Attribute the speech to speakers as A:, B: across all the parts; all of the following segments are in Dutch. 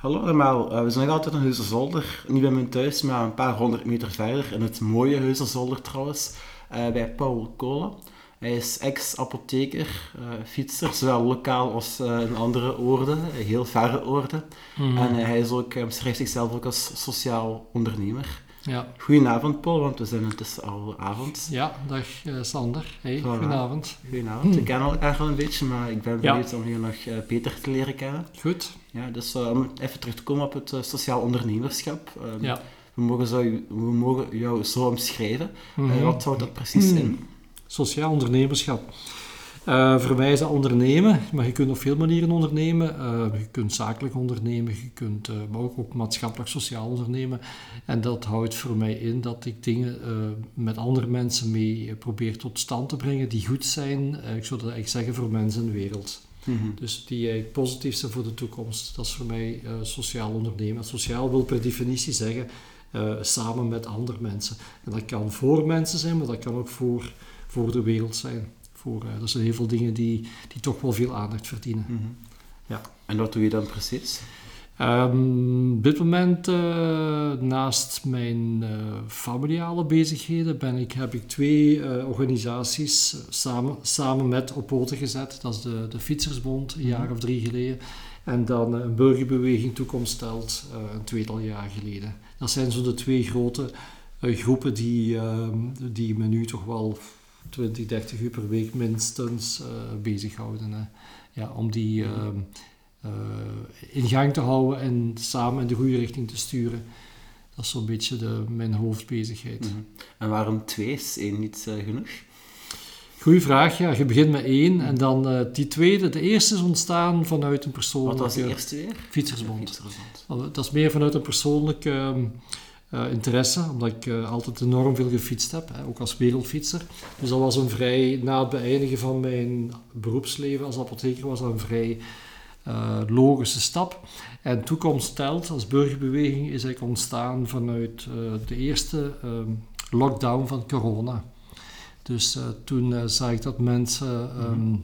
A: Hallo allemaal, uh, we zijn nog altijd in Heuzenzolder. Niet bij mijn thuis, maar een paar honderd meter verder. In het mooie Heuzenzolder trouwens, uh, bij Paul Kolen. Hij is ex-apotheker, uh, fietser, zowel lokaal als in andere oorden, heel verre oorden. Mm En hij is ook, beschrijft zichzelf ook als sociaal ondernemer. Ja. Goedenavond, Paul, want we zijn het al avond.
B: Ja, dag Sander. Hey, voilà. goedenavond.
A: Goedenavond. Ik ken elkaar al een beetje, maar ik ben benieuwd om je nog beter te leren kennen.
B: Goed.
A: Ja, dus om even terug te komen op het sociaal ondernemerschap. Um, ja. we, mogen zo, we mogen jou zo omschrijven. Mm -hmm. wat houdt dat precies in? Hmm.
B: Sociaal ondernemerschap. Uh, verwijzen ondernemen, maar je kunt op veel manieren ondernemen. Uh, je kunt zakelijk ondernemen, je kunt uh, maar ook, ook maatschappelijk-sociaal ondernemen. En dat houdt voor mij in dat ik dingen met andere mensen mee probeer tot stand te brengen die goed zijn, ik zou dat eigenlijk zeggen, voor mensen in de wereld. Mm -hmm. Dus die eigenlijk positief zijn voor de toekomst. Dat is voor mij sociaal ondernemen. sociaal wil per definitie zeggen samen met andere mensen. En dat kan voor mensen zijn, maar dat kan ook voor, voor de wereld zijn voor. Uh, dat zijn heel veel dingen die, die toch wel veel aandacht verdienen. Mhm.
A: ja. En wat doe je dan precies?
B: Um, op dit moment, uh, naast mijn uh, familiale bezigheden, ben ik, heb ik twee uh, organisaties samen, samen met op poten gezet. Dat is de, de Fietsersbond, een jaar mhm. of drie geleden. En dan een burgerbeweging Toekomst stelt, een tweetal jaar geleden. Dat zijn zo de twee grote groepen die, ehm, die me nu toch wel 20, 30 uur per week minstens bezighouden. Hè. Ja, om die uh, uh, in gang te houden en samen in de goede richting te sturen. Dat is zo'n beetje de, mijn hoofdbezigheid. Mm
A: -hmm. En waarom twee? Is één niet genoeg?
B: Goeie vraag, ja. Je begint met één en dan uh, die tweede. De eerste is ontstaan vanuit een persoonlijke...
A: Wat was de eerste weer?
B: Fietsersbond. Fietsersbond. Dat is meer vanuit een persoonlijke ehm, uh, interesse, omdat ik uh, altijd enorm veel gefietst heb, hè, ook als wereldfietser. Dus dat was een vrij, na het beëindigen van mijn beroepsleven als apotheker, was dat een vrij logische stap. En Toekomst Telt als burgerbeweging is eigenlijk ontstaan vanuit de eerste ehm, lockdown van corona. Dus toen zag ik dat mensen ehm,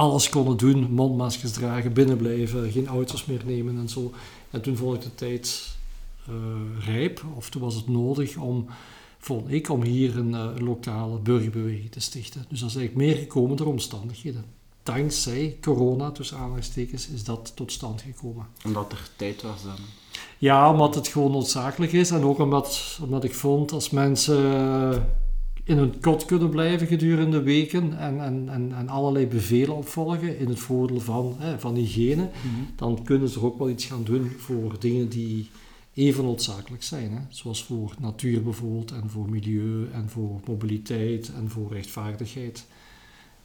B: alles konden doen, mondmaskers dragen, binnenblijven, geen auto's meer nemen en zo. En toen vond ik de tijd uh, rijp, of toen was het nodig om, vond ik, om hier een, uh, lokale burgerbeweging te stichten. Dus dat is eigenlijk meer gekomen door omstandigheden. Dankzij corona, tussen aanhalingstekens, is dat tot stand gekomen.
A: Omdat er tijd was dan?
B: Ja, omdat het gewoon noodzakelijk is. En ook omdat, omdat ik vond, als mensen in hun kot kunnen blijven gedurende weken en, en, en, en allerlei bevelen opvolgen in het voordeel van, hè, van hygiëne, mhm. dan kunnen ze ook wel iets gaan doen voor dingen die even noodzakelijk zijn. Hè? Zoals voor natuur bijvoorbeeld, en voor milieu, en voor mobiliteit, en voor rechtvaardigheid.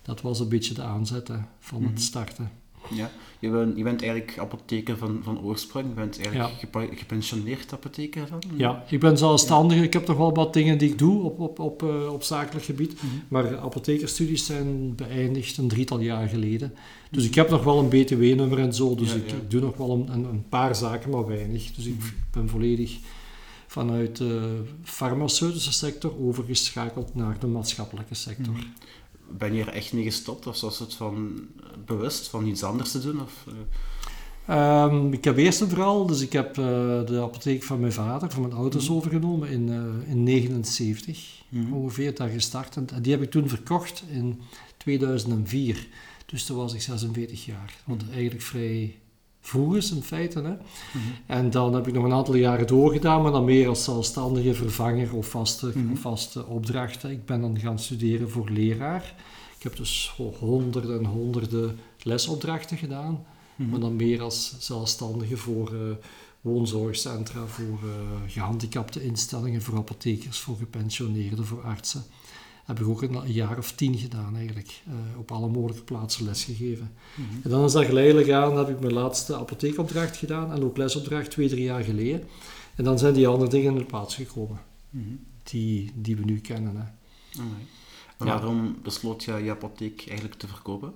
B: Dat was een beetje de aanzet van het mhm. starten.
A: Ja, je bent, je bent eigenlijk apotheker van, van oorsprong. Je bent eigenlijk ja. gepensioneerd apotheker dan?
B: Ja, ik ben zelfstandig. Ik heb toch wel wat dingen die ik doe op, op, op, uh, op zakelijk gebied. Mhm. Maar apothekerstudies zijn beëindigd een drietal jaar geleden. Dus ik heb nog wel een btw-nummer en zo. Dus ik, ik, doe nog wel een, een, paar zaken, maar weinig. Dus ik mhm. ben volledig vanuit de farmaceutische sector overgeschakeld naar de maatschappelijke sector. Mhm
A: ben je er echt mee gestopt? Of was het van bewust van iets anders te doen? Of,
B: um, ik heb eerst en vooral, dus ik heb uh, de apotheek van mijn vader, van mijn ouders mm. overgenomen in 1979 uh, in mm. ongeveer, daar gestart. En die heb ik toen verkocht in 2004. Dus toen was ik 46 jaar. Wat mm. eigenlijk vrij vroeg is in feite. Hè. Mhm. En dan heb ik nog een aantal jaren doorgedaan, maar dan meer als zelfstandige vervanger of vaste, mm vaste opdrachten. Ik ben dan gaan studeren voor leraar. Ik heb dus honderden en honderden lesopdrachten gedaan, mhm. maar dan meer als zelfstandige voor uh, woonzorgcentra, voor uh, gehandicapte instellingen, voor apothekers, voor gepensioneerden, voor artsen heb ik ook een, jaar of tien gedaan eigenlijk. Uh, op alle mogelijke plaatsen lesgegeven. Mm En dan is dat geleidelijk aan, heb ik mijn laatste apotheekopdracht gedaan en ook lesopdracht twee, drie jaar geleden. En dan zijn die andere dingen in de plaats gekomen, mm die, die we nu kennen. Hè.
A: En waarom besloot je je apotheek eigenlijk te verkopen?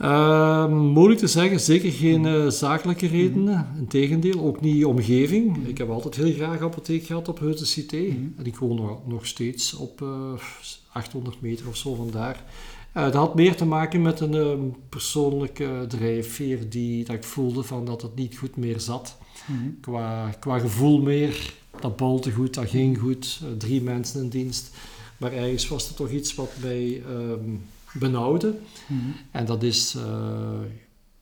B: Uh, moeilijk te zeggen, zeker geen uh, zakelijke redenen. Mhm. Integendeel, ook niet omgeving. Ik heb altijd heel graag apotheek gehad op Heute Cité. Mhm. En ik woon nog, nog steeds op uh, eh, 800 meter of zo vandaar. Uh, dat had meer te maken met een uh, persoonlijke drijfveer die dat ik voelde van dat het niet goed meer zat.
A: Mhm.
B: qua, qua gevoel meer. Dat bolte goed, dat ging goed. Drie mensen in dienst. Maar ergens was er toch iets wat mij um, benauwde.
A: Mhm.
B: En dat is uh,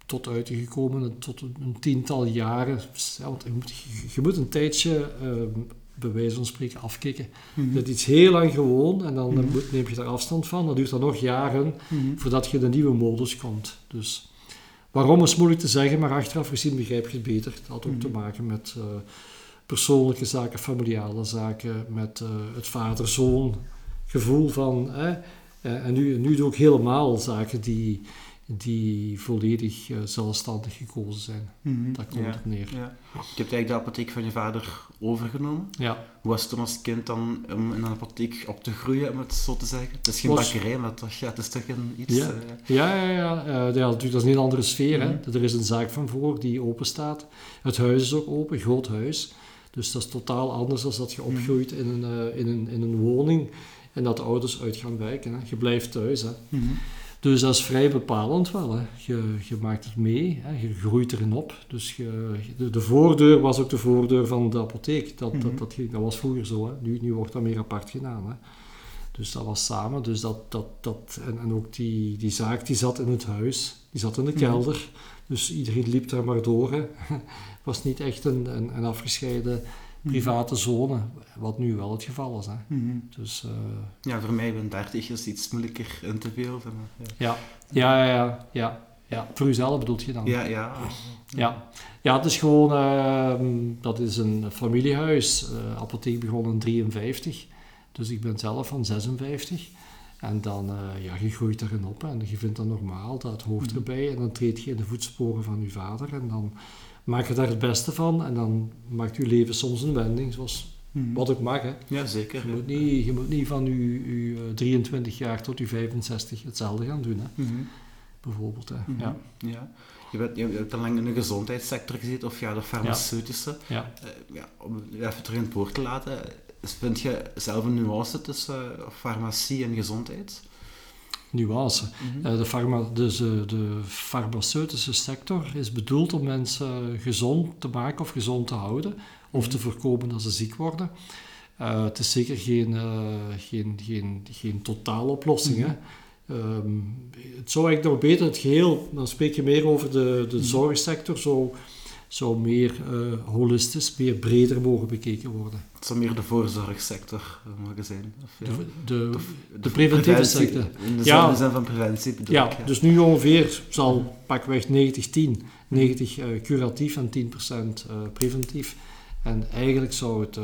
B: tot uitgekomen tot een, tiental jaren. Ja, want je, moet, je moet een tijdje, uh, bij wijze van spreken, afkicken.
A: Mhm.
B: Dat iets heel lang gewoon en dan
A: Mhm.
B: neem je daar afstand van. Dat duurt dan nog jaren voordat je in de nieuwe modus komt. Dus waarom is moeilijk te zeggen, maar achteraf gezien begrijp je het beter. Het had ook te maken met uh, persoonlijke zaken, familiale zaken, met uh, het vader-zoon gevoel van. Eh, en nu, nu doe ik helemaal zaken die, die volledig uh, zelfstandig gekozen zijn.
A: Mhm.
B: Daar komt
A: ja.
B: het neer.
A: Ja. Je hebt eigenlijk de apotheek van je vader overgenomen.
B: Ja.
A: Hoe was het toen als kind dan om in een apotheek op te groeien, om het zo te zeggen? Het is geen
B: Was-
A: bakkerij, maar toch, ja, het is toch een iets...
B: Ja.
A: eh,
B: Ja, ja, ja. eh, ja natuurlijk, dat is een heel andere sfeer. hè.
A: Mhm.
B: Er is een zaak van voor die open staat. Het huis is ook open, groot huis. Dus dat is totaal anders dan dat je
A: Mhm.
B: opgroeit in een, eh, in een, in een woning en dat de ouders uit gaan wijken. Hè. Je blijft thuis. Hè.
A: mhm.
B: Dus dat is vrij bepalend wel. Hè. Je, je maakt het mee, hè. je groeit erin op. Dus je, de, de voordeur was ook de voordeur van de apotheek. Dat,
A: Mhm.
B: dat, dat, ging- dat was vroeger zo. Hè. Nu, nu wordt dat meer apart gedaan. Hè. Dus dat was samen. Dus dat, dat, dat, en, en ook die, die zaak die zat in het huis. Die zat in de
A: Mhm.
B: kelder. Dus iedereen liep daar maar door. hè. Het was niet echt een, een, een afgescheiden private zone. Wat nu wel het geval is. Hè.
A: Mhm.
B: Dus... eh,
A: Ja, voor mij ben 30 is het iets moeilijker in te beelden. maar Ja,
B: Ja, ja, ja, ja, ja. Voor uzelf bedoelt je dan?
A: ja. ja.
B: Ja, ja het is gewoon, ehm, dat is een familiehuis. De apotheek begon in 53, dus ik ben zelf van 56. En dan, eh, ja, je groeit erin op en je vindt dat normaal, dat hoort
A: Mhm.
B: erbij. En dan treed je in de voetsporen van je vader en dan maak je daar het beste van. En dan maakt je leven soms een wending, zoals
A: Mhm.
B: wat ook mag. Hè.
A: Ja, zeker.
B: Je, moet niet, je moet niet van je, eh, 23 jaar tot je 65 hetzelfde gaan doen, hè,
A: Mhm.
B: bijvoorbeeld. Hè.
A: Mhm.
B: Ja,
A: Ja. Je, bent, je hebt al lang in de gezondheidssector gezeten, of ja, de farmaceutische.
B: ja.
A: Eh, ja, om het even terug in het woord te laten, vind je zelf een nuance tussen eh, farmacie en gezondheid?
B: Nuance.
A: Mhm.
B: Eh, de, farma, dus, eh, de farmaceutische sector is bedoeld om mensen gezond te maken of gezond te houden, of te voorkomen dat ze ziek worden. Eh, het is zeker geen, eh, geen, geen, geen totaaloplossing. hè. Ehm, het zou eigenlijk nog beter het geheel, dan spreek je meer over de, de
A: Mhm.
B: zorgsector, zou, zou meer eh, holistisch, meer breder mogen bekeken worden.
A: Het zou meer de voorzorgssector eh, mogen zijn. Of, ja.
B: De, de,
A: de,
B: de preventieve
A: preventie,
B: sector.
A: In de
B: Ja.
A: zin- van preventie bedoel
B: Ja,
A: ik. Ja.
B: dus nu ongeveer zal pakweg 90-10. 90 eh, curatief en 10% eh, preventief. En eigenlijk zou het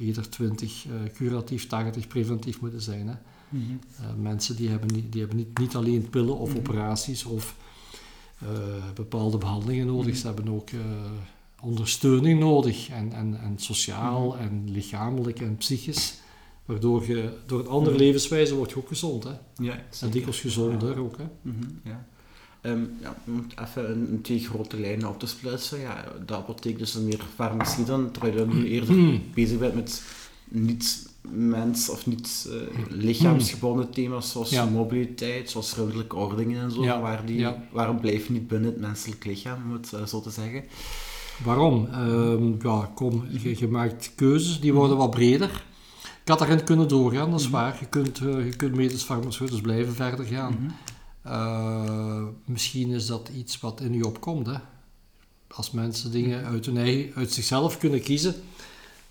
B: ieder 20 eh, curatief, 80 preventief moeten zijn. Hè?
A: Mhm.
B: Eh, mensen die hebben, niet, die hebben niet, niet alleen pillen of
A: Mhm.
B: operaties of bepaalde behandelingen nodig,
A: Mhm.
B: ze hebben ook eh, ondersteuning nodig. En, en, en sociaal
A: Mhm.
B: en lichamelijk en psychisch. Waardoor je door een andere
A: Mhm.
B: levenswijze wordt je ook gezond. Hè?
A: Ja,
B: En dikwijls gezonder ook. Hè?
A: Ja. Ehm, ja, om even in, in twee grote lijnen op te splitsen. Ja, de apotheek dus meer farmacie dan, terwijl je nu eerder bezig bent met niet mens of niet eh, lichaamsgebonden thema's zoals
B: Ja.
A: mobiliteit, zoals ruimtelijke ordeningen en zo.
B: Ja,
A: Waar die,
B: ja.
A: Waarom blijf je niet binnen het menselijk lichaam, om het eh, zo te zeggen?
B: Waarom? Ehm, ja, kom, je, je maakt keuzes, die worden wat breder. Ik had daarin kunnen doorgaan, dat is
A: Mhm.
B: waar. Je kunt, eh, je kunt medisch farmaceutisch blijven verder gaan.
A: Mhm.
B: Misschien is dat iets wat in u opkomt. Hè? Als mensen dingen uit, hun eigen, uit zichzelf kunnen kiezen,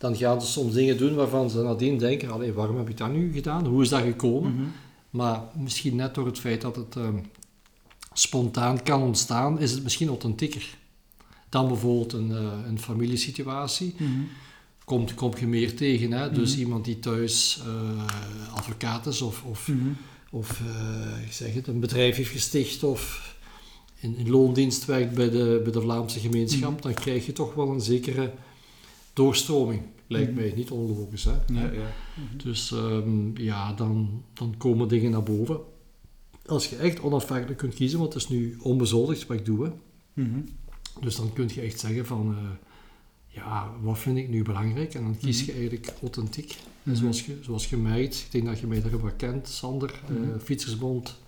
B: dan gaan ze soms dingen doen waarvan ze nadien denken, allee, waarom heb ik dat nu gedaan? Hoe is dat gekomen?
A: Mhm.
B: Maar misschien net door het feit dat het ehm, spontaan kan ontstaan, is het misschien authentieker. Dan bijvoorbeeld een, eh, een familiesituatie.
A: Mhm.
B: Komt, kom je meer tegen. Hè? Dus
A: Mhm.
B: iemand die thuis eh, advocaat is of, of, of eh, ik zeg het, een bedrijf heeft gesticht of in, in loondienst werkt bij de, bij de Vlaamse gemeenschap, dan krijg je toch wel een zekere doorstroming. Lijkt
A: Mhm.
B: mij niet onlogisch. Hè?
A: Ja, ja. Mhm.
B: Dus ehm, ja, dan, dan komen dingen naar boven. Als je echt onafhankelijk kunt kiezen, want het is nu onbezoldigd wat ik doe. Hè.
A: Mhm.
B: Dus dan kun je echt zeggen van, eh, ja, wat vind ik nu belangrijk? En dan kies je eigenlijk authentiek. En zoals je, zoals je mij, ik denk dat je mij daar wel kent, Sander, eh. Fietsersbond,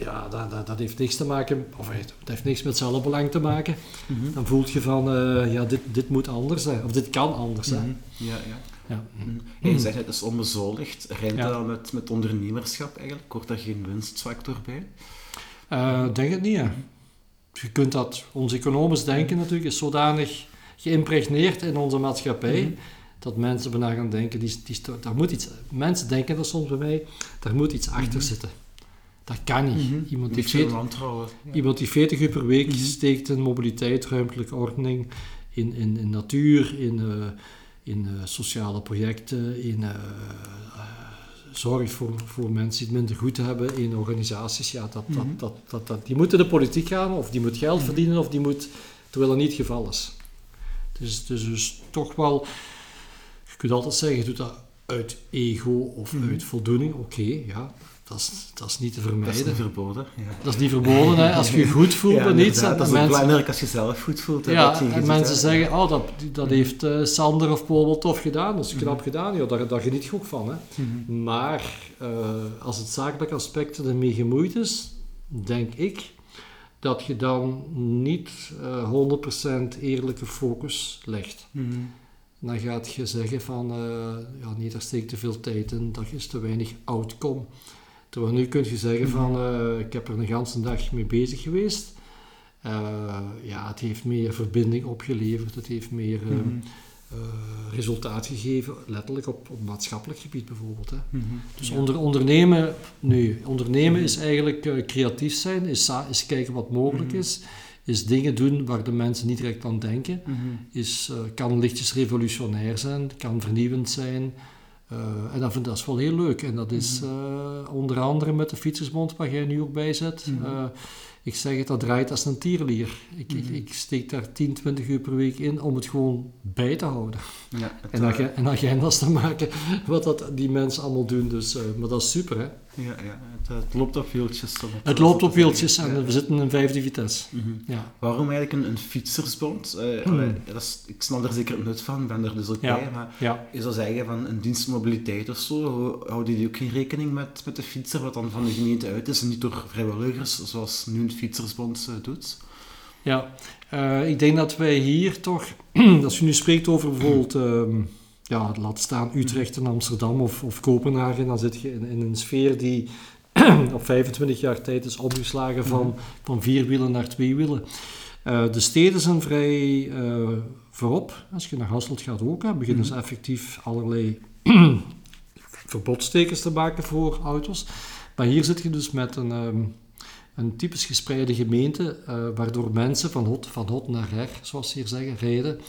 B: ja, dat, dat, dat heeft niks te maken, of het heeft niks met zelfbelang te maken.
A: Mhm.
B: Dan voelt je van, eh, ja, dit, dit moet anders zijn, of dit kan anders zijn.
A: Mhm. Ja, ja.
B: Ja.
A: Mhm. Ja, je zegt het is onbezoldigd. Rijmt
B: Ja.
A: dat dan met, met ondernemerschap eigenlijk? Hoort daar geen winstfactor bij?
B: Eh, Ik denk het niet, hè. Je kunt dat, ons economisch denken natuurlijk, is zodanig geïmpregneerd in onze maatschappij, dat mensen bijna gaan denken, die, die, daar moet iets, mensen denken er soms bij mij, daar moet iets achter zitten. Dat kan niet.
A: Mhm.
B: Iemand,
A: Een
B: die
A: beetje
B: 40,
A: wantrouwen. Ja.
B: iemand die 40 uur per week
A: Mhm.
B: steekt in mobiliteit, ruimtelijke ordening, in, in, in natuur, in, eh, in eh, sociale projecten, in eh, zorg voor, voor mensen die het minder goed hebben, in organisaties. Ja, dat,
A: Mhm.
B: dat, dat, dat, dat, die moeten de politiek gaan, of die moet geld
A: Mhm.
B: verdienen, of die moet, terwijl dat niet het geval is. Dus, dus, dus toch wel, je kunt altijd zeggen, je doet dat uit ego of uit voldoening. Oké, ja, dat is, dat is niet te
A: Dat is
B: vermijden.
A: niet verboden. Ja.
B: Dat is niet verboden, hè. als je je goed voelt
A: Ja,
B: iets.
A: dat is
B: mensen,
A: belangrijk als je zelf goed voelt. hè,
B: ja,
A: wat je
B: en mensen zeggen, oh, dat, dat
A: Mhm.
B: heeft eh, Sander of Paul wel tof gedaan, dat is knap
A: Mhm.
B: gedaan. Ja, daar, daar geniet je ook van. Hè.
A: Mhm.
B: Maar eh, als het zakelijke aspect ermee gemoeid is, denk ik dat je dan niet eh 100% eerlijke focus legt. Dan gaat je zeggen van, ja nee, daar steekt te veel tijd in, dat is te weinig outcome. Terwijl nu kun je zeggen van, eh, ik heb er een ganse dag mee bezig geweest. Eh, ja, het heeft meer verbinding opgeleverd, het heeft meer eh,
A: Mhm.
B: eh, resultaat gegeven, letterlijk op, op maatschappelijk gebied bijvoorbeeld. Hè.
A: Mhm.
B: Dus
A: Ja.
B: onder, ondernemen, nee, ondernemen is eigenlijk creatief zijn, is, is kijken wat mogelijk
A: Mhm.
B: is, is dingen doen waar de mensen niet direct aan denken, is, kan lichtjes revolutionair zijn, kan vernieuwend zijn. Eh, en dat vind dat is wel heel leuk. En dat is
A: Mhm.
B: eh, onder andere met de Fietsersbond, waar jij nu ook bij zit.
A: Mhm.
B: eh, ik zeg het, dat draait als een tierlier. Ik, ik,
A: Mhm.
B: ik steek daar 10, 20 uur per week in om het gewoon bij te houden.
A: Ja,
B: En, ag- en agendas te maken wat dat die mensen allemaal doen. Dus, maar dat is super, hè?
A: Ja, ja, het, het loopt op wieltjes.
B: Het loopt op wieltjes en
A: Ja.
B: we zitten in vijfde vitesse.
A: Mhm.
B: Ja.
A: Waarom eigenlijk een, een fietsersbond? Eh,
B: Hmm.
A: allee, dat is, ik snap er zeker het nut van, ben er dus ook
B: Ja.
A: bij. Maar
B: Ja.
A: je zou zeggen van een dienstmobiliteit of zo, hou- houden die ook geen rekening met, met de fietser, wat dan van de gemeente uit is en niet door vrijwilligers, zoals nu een fietsersbond eh, doet?
B: Ja, eh, ik denk dat wij hier toch, als je nu spreekt over bijvoorbeeld, ehm, ja, laat staan Utrecht en Amsterdam of, of Kopenhagen, dan zit je in, in een sfeer die op 25 jaar tijd is omgeslagen van, van vier wielen naar twee wielen. Eh, de steden zijn vrij eh, voorop. Als je naar Hasselt gaat ook, hè, beginnen ze
A: Mhm.
B: effectief allerlei verbodsstekens te maken voor auto's. Maar hier zit je dus met een, ehm, een typisch gespreide gemeente, eh, waardoor mensen van hot, van hot naar her, zoals ze hier zeggen, rijden.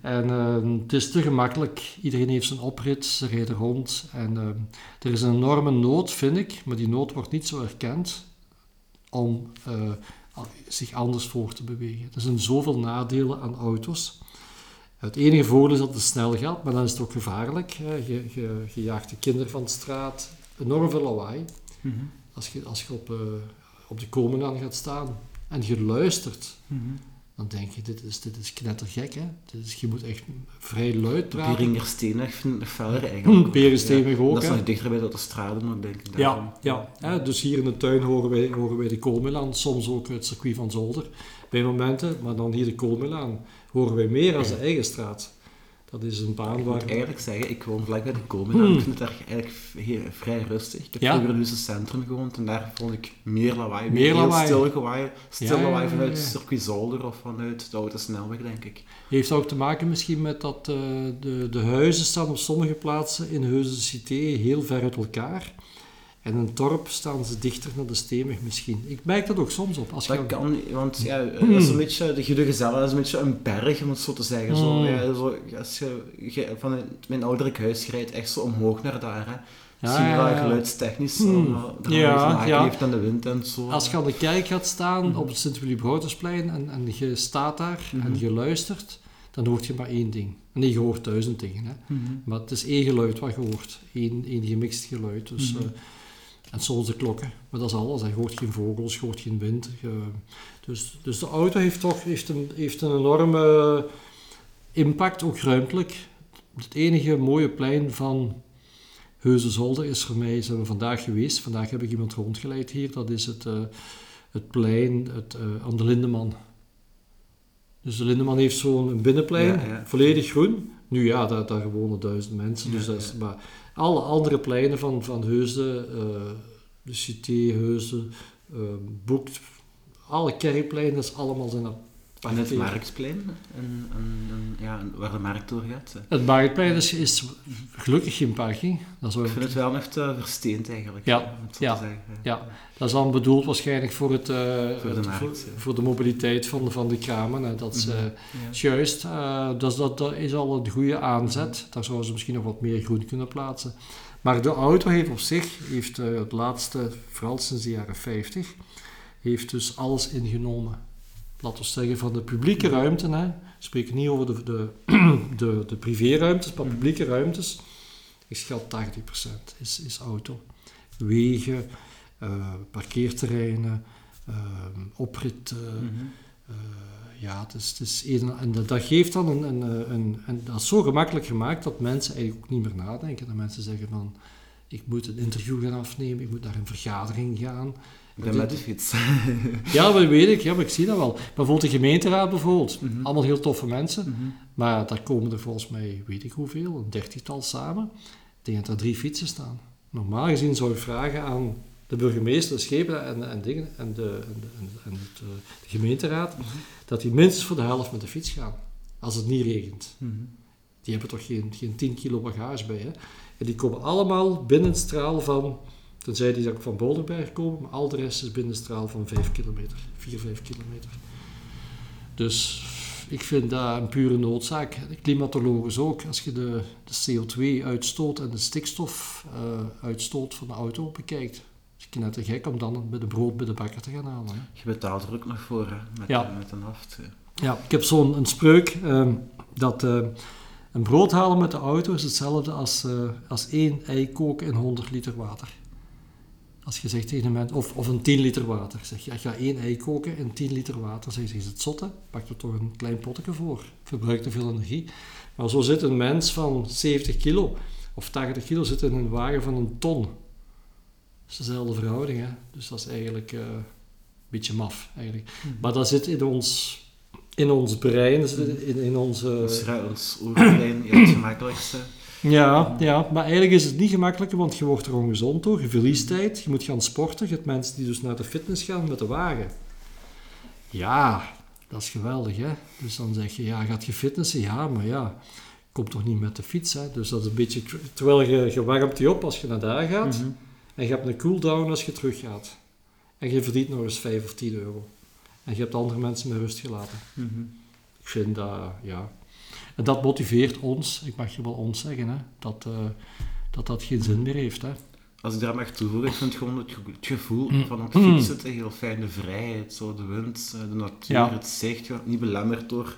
B: En ehm, het is te gemakkelijk. Iedereen heeft zijn oprit, ze rijden rond. En ehm, er is een enorme nood, vind ik, maar die nood wordt niet zo erkend om eh, zich anders voor te bewegen. Er zijn zoveel nadelen aan auto's. Het enige voordeel is dat het snel gaat, maar dan is het ook gevaarlijk. hè. Je, je, je jaagt de kinderen van de straat. Enorm veel lawaai.
A: Mhm.
B: Als je, als je op, eh, op de komen aan gaat staan en je luistert,
A: Mhm.
B: dan denk je, dit is, dit is knettergek. Hè? Dit is, je moet echt vrij luid praten.
A: Beringersteenweg vind ik nog feller eigenlijk.
B: Berensteenweg
A: Ja,
B: ook,
A: Dat is nog dichter bij de autostrade ook, denk ik. daarom.
B: Ja, ja. Hè, dus hier in de tuin horen wij, horen wij de Koolmelaan, soms ook het circuit van Zolder bij momenten, maar dan hier de Koolmelaan horen wij meer als de eigen straat. Dat is een baan
A: Ik
B: waar...
A: moet eigenlijk zeggen, ik woon vlak bij de Komen.
B: Hmm.
A: Ik vind het eigenlijk vrij rustig. Ik heb
B: Ja?
A: vroeger in het centrum gewoond en daar vond ik meer lawaai.
B: Meer
A: heel
B: lawaai.
A: stil lawaai, stil
B: Ja,
A: lawaai vanuit
B: ja.
A: circuit Zolder of vanuit de oude snelweg, denk ik.
B: Heeft dat ook te maken misschien met dat eh, de, de huizen staan op sommige plaatsen in Heuse Cité heel ver uit elkaar. En in het dorp staan ze dichter naar de steenweg misschien. Ik merk dat ook soms op. Als je
A: Dat kan, niet, want ja, dat is een beetje, de Goede Gezellen dat is een beetje een berg, om het zo te zeggen. Zo,
B: Hmm.
A: ja, zo, als je, je vanuit mijn ouderlijk huis rijdt, echt zo omhoog naar daar. Hè.
B: Ja,
A: Zie je wel geluidstechnisch, dat
B: Ja, ja.
A: heeft aan de wind en zo.
B: Als je aan de kerk gaat staan
A: Mhm.
B: op het Sint-Willy-Brouwersplein en, en je staat daar en je luistert, dan hoort je maar één ding. Nee, je hoort duizend dingen. Hè?
A: Mhm.
B: Maar het is één geluid wat je hoort. Eén, één gemixt geluid. Dus,
A: Mhm.
B: eh, en soms de klokken. Maar dat is alles. Je hoort geen vogels, je hoort geen wind. je- dus, dus de auto heeft toch heeft een, heeft een enorme impact, ook ruimtelijk. Het enige mooie plein van Heusden-Zolder is voor mij, zijn we vandaag geweest. Vandaag heb ik iemand rondgeleid hier. Dat is het, uh, het plein het, uh, aan de Lindeman. Dus de Lindeman heeft zo'n binnenplein, volledig groen. Nu ja, daar, daar wonen duizend mensen. dus dat is, Maar alle andere pleinen van, van Heusden, uh, de Cité, Heusden, Boekt, alle kerkpleinen, is allemaal zijn
A: en het marktplein, en, en, ja, waar de markt door gaat.
B: Het marktplein is, is gelukkig geen parking.
A: Dat ik vind het wel echt uh, versteend eigenlijk.
B: Ja, ja, ja, dat is dan bedoeld waarschijnlijk voor, het, uh, voor, de, markt, voor, de mobiliteit van, van de kramen. Hè. Dat is mm juist, dat, dat, dat is al een goede aanzet. Daar zouden ze misschien nog wat meer groen kunnen plaatsen. Maar de auto heeft op zich, heeft het laatste, vooral sinds de jaren 50, heeft dus alles ingenomen laten we zeggen, van de publieke ruimte. Hè. We spreken niet over de, de, de, de privéruimtes, maar publieke ruimtes. Ik schat 80% is, is auto. Wegen, uh, parkeerterreinen, uh, oprit. Mm ja, het is, het is een, en dat, geeft dan een, een, een, een, Dat is zo gemakkelijk gemaakt dat mensen eigenlijk ook niet meer nadenken. Dat mensen zeggen van... Ik moet een interview gaan afnemen, ik moet naar een vergadering gaan.
A: Ik ben met de fiets.
B: ja, dat weet ik. Ja, maar ik zie dat wel. Bijvoorbeeld de gemeenteraad bijvoorbeeld. Mhm. Allemaal heel toffe mensen. Mhm. Maar daar komen er volgens mij, weet ik hoeveel, een dertigtal samen. Ik denk dat er drie fietsen staan. Normaal gezien zou ik vragen aan de burgemeester, de schepen en, en, dingen, en, de, en, de, en het, eh, de gemeenteraad, mhm. dat die minstens voor de helft met de fiets gaan. Als het niet regent. Die hebben toch geen, geen 10 kilo bagage bij. Hè? En die komen allemaal binnen het straal van Tenzij die ook van Boulderberg komen, maar al de rest is binnen straal van 5 kilometer, 4, 5 kilometer. Dus ik vind dat een pure noodzaak. De klimatologen ook. Als je de, de CO2-uitstoot en de stikstof-uitstoot van de auto bekijkt, is het net te gek om dan met de brood bij de bakker te gaan halen. Hè.
A: Je betaalt er ook nog voor, hè? Met, ja. met een haft.
B: Ja, ik heb zo'n spreuk um, dat uh, een brood halen met de auto is hetzelfde als, als één ei koken in 100 liter water. Als je zegt tegen een mens, of, of een 10 liter water, zeg je, ik ga één ei koken in 10 liter water, zeg je, is het zotte? Pak er toch een klein potje voor, verbruikt te veel energie. Maar zo zit een mens van 70 kilo of 80 kilo zit in een wagen van een ton. Dat is dezelfde verhouding, hè? dus dat is eigenlijk uh, een beetje maf. Eigenlijk. Hmm. Maar dat zit in ons, in ons brein, in, in onze...
A: Ons, ons oerbrein, het gemakkelijkste.
B: Ja, ja, maar eigenlijk is het niet gemakkelijker, want je wordt er ongezond door, je verliest tijd, je moet gaan sporten, je hebt mensen die dus naar de fitness gaan met de wagen. Ja, dat is geweldig, hè. Dus dan zeg je, ja, gaat je fitnessen? Ja, maar ja, komt toch niet met de fiets, hè. Dus dat is een beetje, terwijl je, je warmt je op als je naar daar gaat, mhm. en je hebt een cooldown als je terug gaat. En je verdient nog eens 5 of 10 euro. En je hebt andere mensen met rust gelaten. Mhm. Ik vind dat, ja, en dat motiveert ons, ik mag je wel ons zeggen, hè, dat, uh, dat dat geen zin meer heeft. Hè.
A: Als ik daar mag toevoegen, ik vind gewoon het gevoel mm. van het fietsen een heel fijne vrijheid. Zo de wind, eh, de natuur, het zicht, niet belemmerd door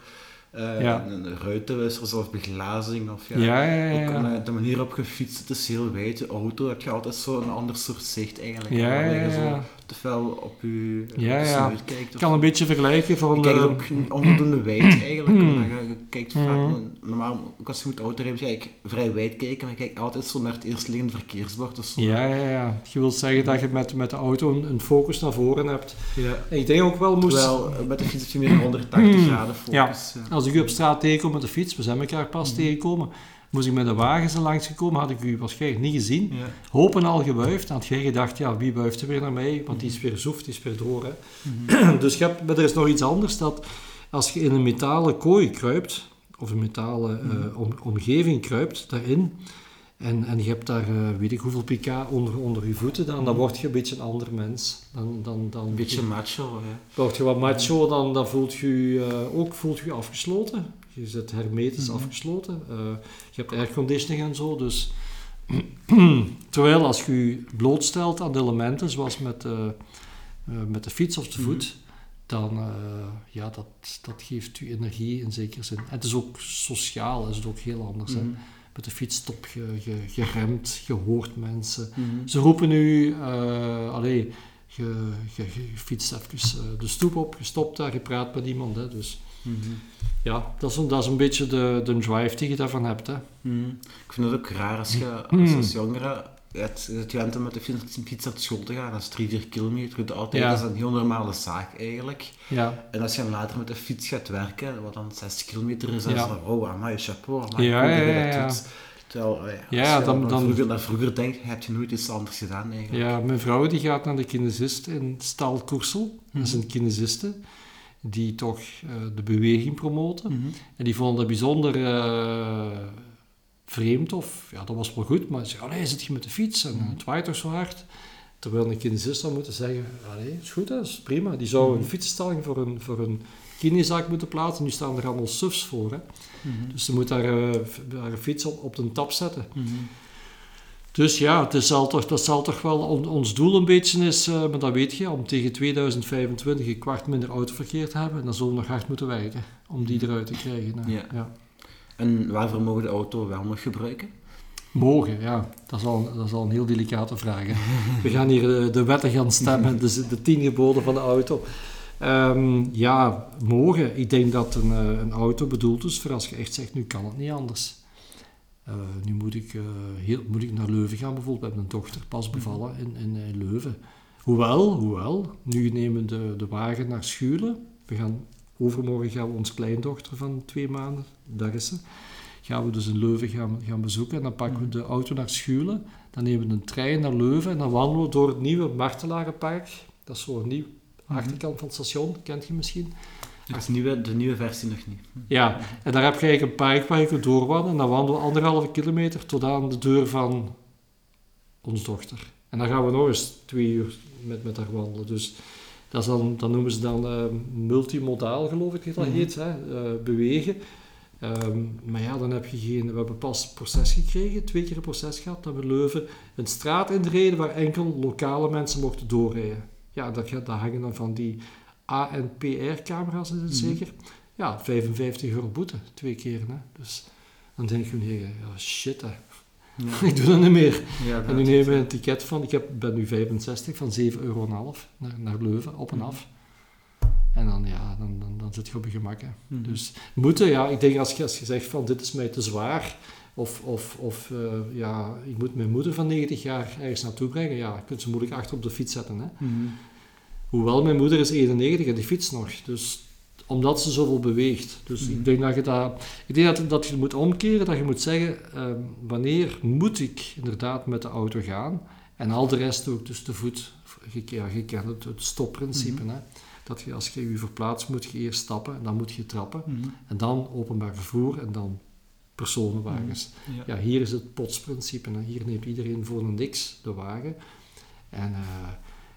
A: uh, ja. een ruitenwissers of beglazing. Of, ja,
B: ja, ja,
A: de manier op gefietst, het is heel wijd. De auto heb je altijd zo een ander soort zicht eigenlijk.
B: Ja, ja, ja.
A: Zo te fel op je,
B: ja, ja. kijkt. Ik kan een beetje vergelijken van... Je
A: kijkt ook onvoldoende wijd eigenlijk. Mm. Je, kijkt vaak, mm. normaal, ook als je moet auto rijden, ga vrij wijd kijken, maar je kijkt altijd zo naar het eerstliggende verkeersbord. Dus.
B: Ja, ja, ja. Je wil zeggen dat je met, met de auto een, een focus naar voren hebt.
A: Ja.
B: En ik denk ook wel moest...
A: Wel, met de fiets heb je meer 180 graden focus.
B: Ja. Als ik u op straat tegenkom met de fiets, we zijn elkaar pas mm. tegenkomen, moest ik met de wagens er langs gekomen, had ik u waarschijnlijk niet gezien. Ja. Hopen al gewuifd. Had jij gedacht, ja, wie wuift er weer naar mij? Want die is weer zoef, die is weer door. Hè. Mhm. dus je hebt, maar er is nog iets anders, dat als je in een metalen kooi kruipt, of een metalen uh, omgeving kruipt, daarin, en, en je hebt daar, uh, weet ik hoeveel pk onder, onder je voeten, dan, dan mhm. word je een beetje een ander mens. Dan, dan, dan
A: een beetje macho, hè.
B: Word je wat macho, dan, dan voelt je uh, ook voelt je afgesloten. Je zit hermetisch mhm. afgesloten. Uh, je hebt airconditioning en zo. Dus terwijl als je je blootstelt aan de elementen, zoals met, uh, met de fiets of de voet, mm dan ja, dat, dat geeft je energie in zekere zin. En het is ook sociaal, is het ook heel anders. hè? Mhm. Met de fiets stop je, je, je remt, je hoort mensen. Mhm. Ze roepen nu, allee, je, je, je, fietst even de stoep op, je stopt daar, je praat met iemand. Hè, dus Mhm. Ja, dat is, een, dat is een beetje de, de drive die je daarvan hebt. Hè.
A: Mhm. Ik vind het ook raar als je als, als jongere het, het gewend om met de fiets naar school te gaan, dat is 3, 4 kilometer. Dat, altijd, dat is een heel normale zaak eigenlijk.
B: Ja.
A: En als je later met de fiets gaat werken, wat dan 6 kilometer is, dan is van, oh, amai, chapeau, amai,
B: ja, ja, ja,
A: dat doet. Terwijl, als
B: ja,
A: je
B: dan, dan,
A: vroeger, naar vroeger denkt, heb je nooit iets anders gedaan eigenlijk.
B: Ja, mijn vrouw die gaat naar de kinesist in Stalkoersel. Dat is een kinesiste die toch uh, de beweging promoten.
A: Mhm.
B: En die vonden dat bijzonder uh, vreemd of, ja, dat was wel goed, maar ze zei, allee, zit je met de fiets en het waait toch zo hard. Terwijl een kinesist zou moeten zeggen, allee, is goed, dat is prima. Die zou een fietsstalling voor een, voor een kinezaak moeten plaatsen. Nu staan er allemaal SUFs voor. Hè. Dus ze moet daar uh, haar fiets op, op de tap zetten. Dus ja, het zal toch, dat zal toch wel on, ons doel een beetje is, uh, maar dat weet je, om tegen 2025 een kwart minder autoverkeer te hebben. En dan zullen we nog hard moeten werken om die eruit te krijgen.
A: Ja.
B: Ja.
A: En waarvoor mogen de auto wel nog gebruiken?
B: Mogen, ja. Dat is al, dat is al een heel delicate vraag. Hè. We gaan hier de, de wetten gaan stemmen, dus de tien geboden van de auto. Um, ja, mogen. Ik denk dat een, een auto bedoeld is voor als je echt zegt, nu kan het niet anders. Uh, nu moet ik, uh, heel, moet ik naar Leuven gaan bijvoorbeeld. We hebben een dochter pas bevallen in, in, in Leuven. Hoewel, hoewel, nu nemen de, de wagen naar Schulen. We gaan, overmorgen gaan we onze kleindochter van twee maanden, daar is ze, gaan we dus in Leuven gaan, gaan bezoeken. En dan pakken we de auto naar Schulen. Dan nemen we een trein naar Leuven en dan wandelen we door het nieuwe Martelarenpark. Dat is zo'n nieuw achterkant van het station, kent je misschien.
A: Dat is nieuwe, de nieuwe versie nog niet.
B: Ja, en daar heb je eigenlijk een park waar je kunt doorwandelen. En dan wandelen we anderhalve kilometer tot aan de deur van onze dochter. En dan gaan we nog eens twee uur met, met haar wandelen. Dus dat, is dan, dat noemen ze dan uh, multimodaal, geloof ik dat dat heet, hè? Uh, bewegen. Um, maar ja, dan heb je geen... We hebben pas proces gekregen, twee keer een proces gehad, dat we Leuven een straat inreden waar enkel lokale mensen mochten doorrijden. Ja, dat, dat hangen dan van die ANPR-camera's, is het zeker? Ja, 55 euro boete, twee keer. Hè? Dus dan denk je, nee, ja, shit hè. Ja. ik doe dat niet meer. Ja, en nu nemen we een ticket van, ik heb, ben nu 65, van 7,5 euro naar, naar Leuven, op en af. En dan, ja, dan, dan, dan zit je op je gemak. Hè.
A: Mhm.
B: Dus moeten, ja, ik denk als je, als je zegt van dit is mij te zwaar, of, of, of uh, ja, ik moet mijn moeder van 90 jaar ergens naartoe brengen, ja, je kunt ze moeilijk achter op de fiets zetten. Hè.
A: Mhm.
B: Hoewel mijn moeder is 91 en die fietst nog. Dus omdat ze zoveel beweegt. Dus
A: Mhm.
B: ik denk dat je dat, ik denk dat, dat je moet omkeren, dat je moet zeggen, ehm, wanneer moet ik inderdaad met de auto gaan? En al de rest ik dus te voet. Je, ja, je kent het, het stopprincipe.
A: Mhm.
B: Hè? Dat je als je je verplaatst, moet je eerst stappen en dan moet je trappen.
A: Mhm.
B: En dan openbaar vervoer en dan personenwagens.
A: Ja.
B: Ja, hier is het potsprincipe. Hè? Hier neemt iedereen voor een niks de wagen. En, eh,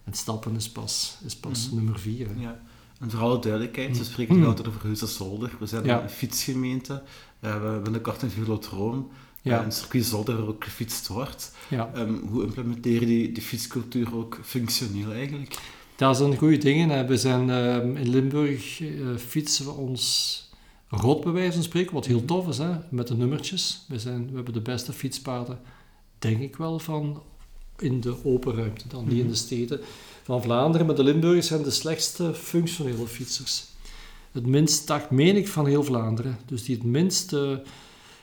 B: en stappen is pas, is pas
A: Mhm.
B: nummer vier. Hè?
A: Ja. En voor alle duidelijkheid, ze spreken
B: Mm.
A: altijd over Huizen-Zolder. We zijn
B: Ja.
A: een fietsgemeente. Eh, we hebben binnenkort een velodroom.
B: Ja.
A: Eh, een circuit Zolder waar ook gefietst wordt.
B: Ja.
A: Ehm, hoe implementeren die die fietscultuur ook functioneel eigenlijk?
B: Dat een goede ding. hè. We zijn ehm, in Limburg eh, fietsen we ons rot bij wijze van spreken, wat heel tof is, hè, met de nummertjes. We, zijn, we hebben de beste fietspaden, denk ik wel, van in de open ruimte, dan niet in de steden van Vlaanderen. Maar de Limburgers zijn de slechtste functionele fietsers. Het minst tacht, meen ik, van heel Vlaanderen. Dus die het minste...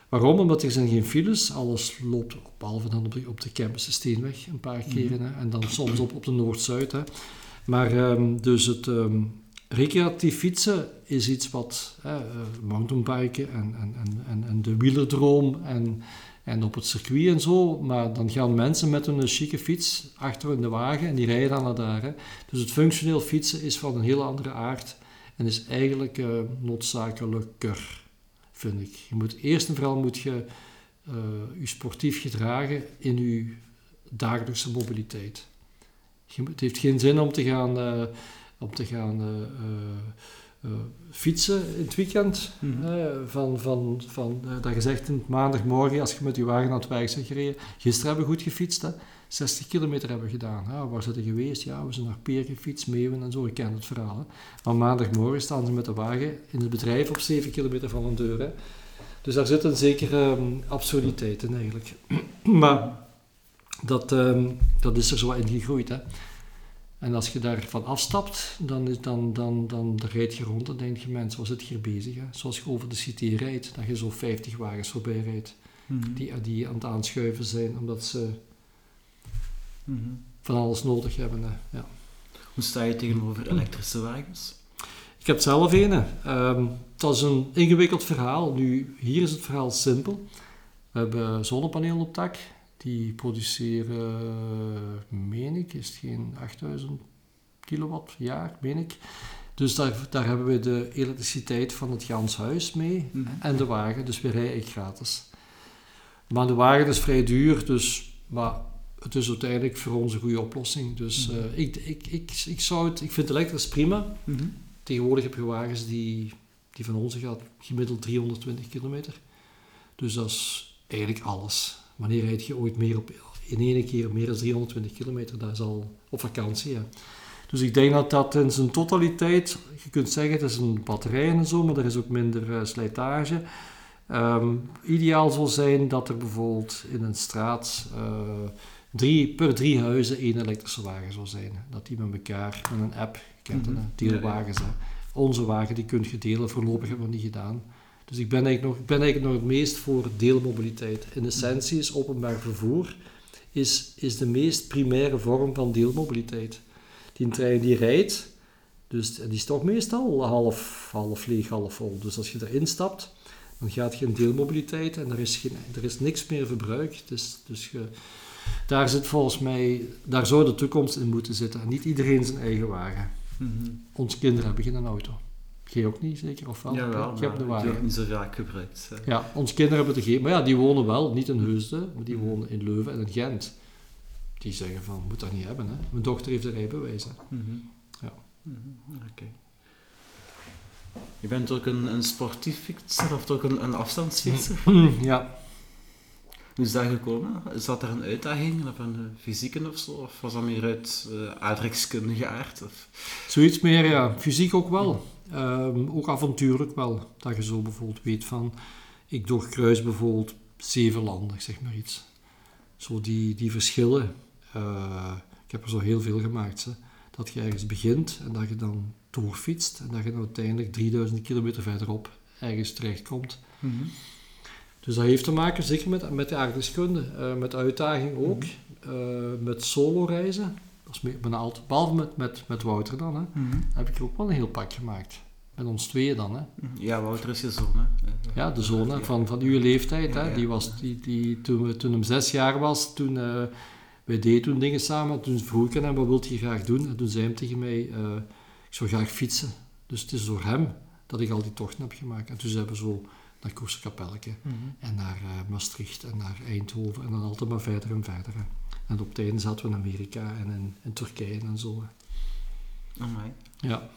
B: Waarom? Omdat er zijn geen files. Alles loopt, behalve dan op de, op de campus de Steenweg een paar keren. Hè, en dan soms op, op de Noord-Zuid. Maar ehm, dus het ehm, recreatief fietsen is iets wat eh, mountainbiken en, en, en, en, en de wielerdroom en, en op het circuit en zo. Maar dan gaan mensen met een chique fiets achter in de wagen en die rijden dan naar daar. Dus het functioneel fietsen is van een hele andere aard en is eigenlijk eh, noodzakelijker, vind ik. Je moet, eerst en vooral moet je eh, je sportief gedragen in je dagelijkse mobiliteit. Je, het heeft geen zin om te gaan, eh, om te gaan eh, fietsen in het weekend.
A: Mhm.
B: van, van, van, eh, dat je zegt in maandagmorgen, als je met je wagen aan het werk bent gereden. Gisteren hebben we goed gefietst, hè? 60 kilometer hebben we gedaan. Ja, waar zijn we geweest? Ja, we zijn naar Peer gefietst, Meeuwen en zo. Ik ken het verhaal. Hè? Maar maandagmorgen staan ze met de wagen in het bedrijf op 7 kilometer van een deur. Hè? Dus daar zit een zekere ehm, absurditeit in eigenlijk. maar dat, ehm, dat is er zo in gegroeid. Hè? En als je daarvan afstapt, dan, is, dan, dan, dan, dan rijd je rond en denk je, mensen, wat zit hier bezig? Hè? Zoals je over de city rijdt, dat je zo 50 wagens voorbij rijdt,
A: Mhm.
B: die, die aan het aanschuiven zijn, omdat ze
A: Mhm.
B: van alles nodig hebben. Hè? Ja.
A: Hoe sta je tegenover elektrische wagens?
B: Ik heb zelf een. Ehm dat is een ingewikkeld verhaal. Nu, hier is het verhaal simpel. We hebben zonnepanelen op dak. Die produceren, meen ik, is het geen 8000 kilowatt per jaar, meen ik. Dus daar, daar hebben we de elektriciteit van het gans huis mee
A: Mhm.
B: en de wagen, dus we rijden gratis. Maar de wagen is vrij duur, dus, maar het is uiteindelijk voor ons een goede oplossing. Dus
A: Mhm.
B: eh, ik, ik, ik, ik, zou het, ik vind elektrisch prima.
A: Mhm.
B: Tegenwoordig heb je wagens die, die van onze gaat gemiddeld 320 kilometer. Dus dat is eigenlijk alles. Wanneer rijd je ooit meer op, in één keer meer dan 320 kilometer? Dat is al op vakantie. Dus ik denk dat dat in zijn totaliteit, je kunt zeggen het is een batterij en zo, maar er is ook minder eh, slijtage. Ehm, ideaal zal zijn dat er bijvoorbeeld in een straat eh, drie, per drie huizen één elektrische wagen zou zijn. Dat die met elkaar met een app, je kent hè, deelwagens. Hè. Onze wagen die kun je delen, voorlopig hebben we niet gedaan. Dus ik ben eigenlijk nog, ik ben eigenlijk nog het meest voor deelmobiliteit. In essentie is openbaar vervoer is, is de meest primaire vorm van deelmobiliteit. Die trein die rijdt, dus die is toch meestal half, half leeg, half vol. Dus als je erin stapt, dan gaat je in deelmobiliteit en er is, geen, er is niks meer verbruik. Dus, dus je, daar zit volgens mij, daar zou de toekomst in moeten zitten. En niet iedereen zijn eigen wagen.
A: Mhm.
B: Onze kinderen hebben geen auto. Jij ook niet, zeker? Of wel?
A: Jawel, maar die wordt
B: wagen.
A: niet zo vaak gebruikt. hè.
B: Ja, onze kinderen hebben er geen. Maar ja, die wonen wel, niet in Heusden, maar die
A: Mhm.
B: wonen in Leuven en in Gent. Die zeggen van, moet dat niet hebben. Hè? Mijn dochter heeft een rijbewijs. Hè?
A: Mhm.
B: Ja.
A: Mhm, Oké. Je bent ook een, een sportief fietser of ook een, een afstandsfietser?
B: ja,
A: Hoe is dat gekomen? Is dat er een uitdaging of een eh, fysieke of zo? Of was dat meer uit uh, aardrijkskundige aard? Of?
B: zoiets meer, ja. Fysiek ook wel. Ehm, ook avontuurlijk wel. Dat je zo bijvoorbeeld weet van, ik doorkruis bijvoorbeeld zeven landen, zeg maar iets. Zo die, die verschillen. Eh, ik heb er zo heel veel gemaakt. Hè. Dat je ergens begint en dat je dan doorfietst en dat je dan uiteindelijk 3000 kilometer verderop ergens terechtkomt. Dus dat heeft te maken zeker met, met de aardrijkskunde, eh, met uitdaging ook, eh, met solo reizen. Bijna altijd, behalve met, met, met Wouter dan, hè, heb ik er ook wel een heel pak gemaakt. Met ons tweeën dan. Hè.
A: Ja, Wouter is je zoon. Hè?
B: Ja, de zoon hè, van, van uw leeftijd. Hè, die was, die, die, toen, we, toen hem zes jaar was, toen, eh wij deden toen dingen samen. Toen vroeg ik aan hem, wat wilt je graag doen? En toen zei hij tegen mij, eh, ik zou graag fietsen. Dus het is door hem dat ik al die tochten heb gemaakt. En toen zijn we zo naar Koersekapelleke
A: Mhm.
B: en naar eh, Maastricht en naar Eindhoven. En dan altijd maar verder en verder. hè. En op het einde zaten we in Amerika en in, in Turkije en zo.
A: Amai.
B: Ja.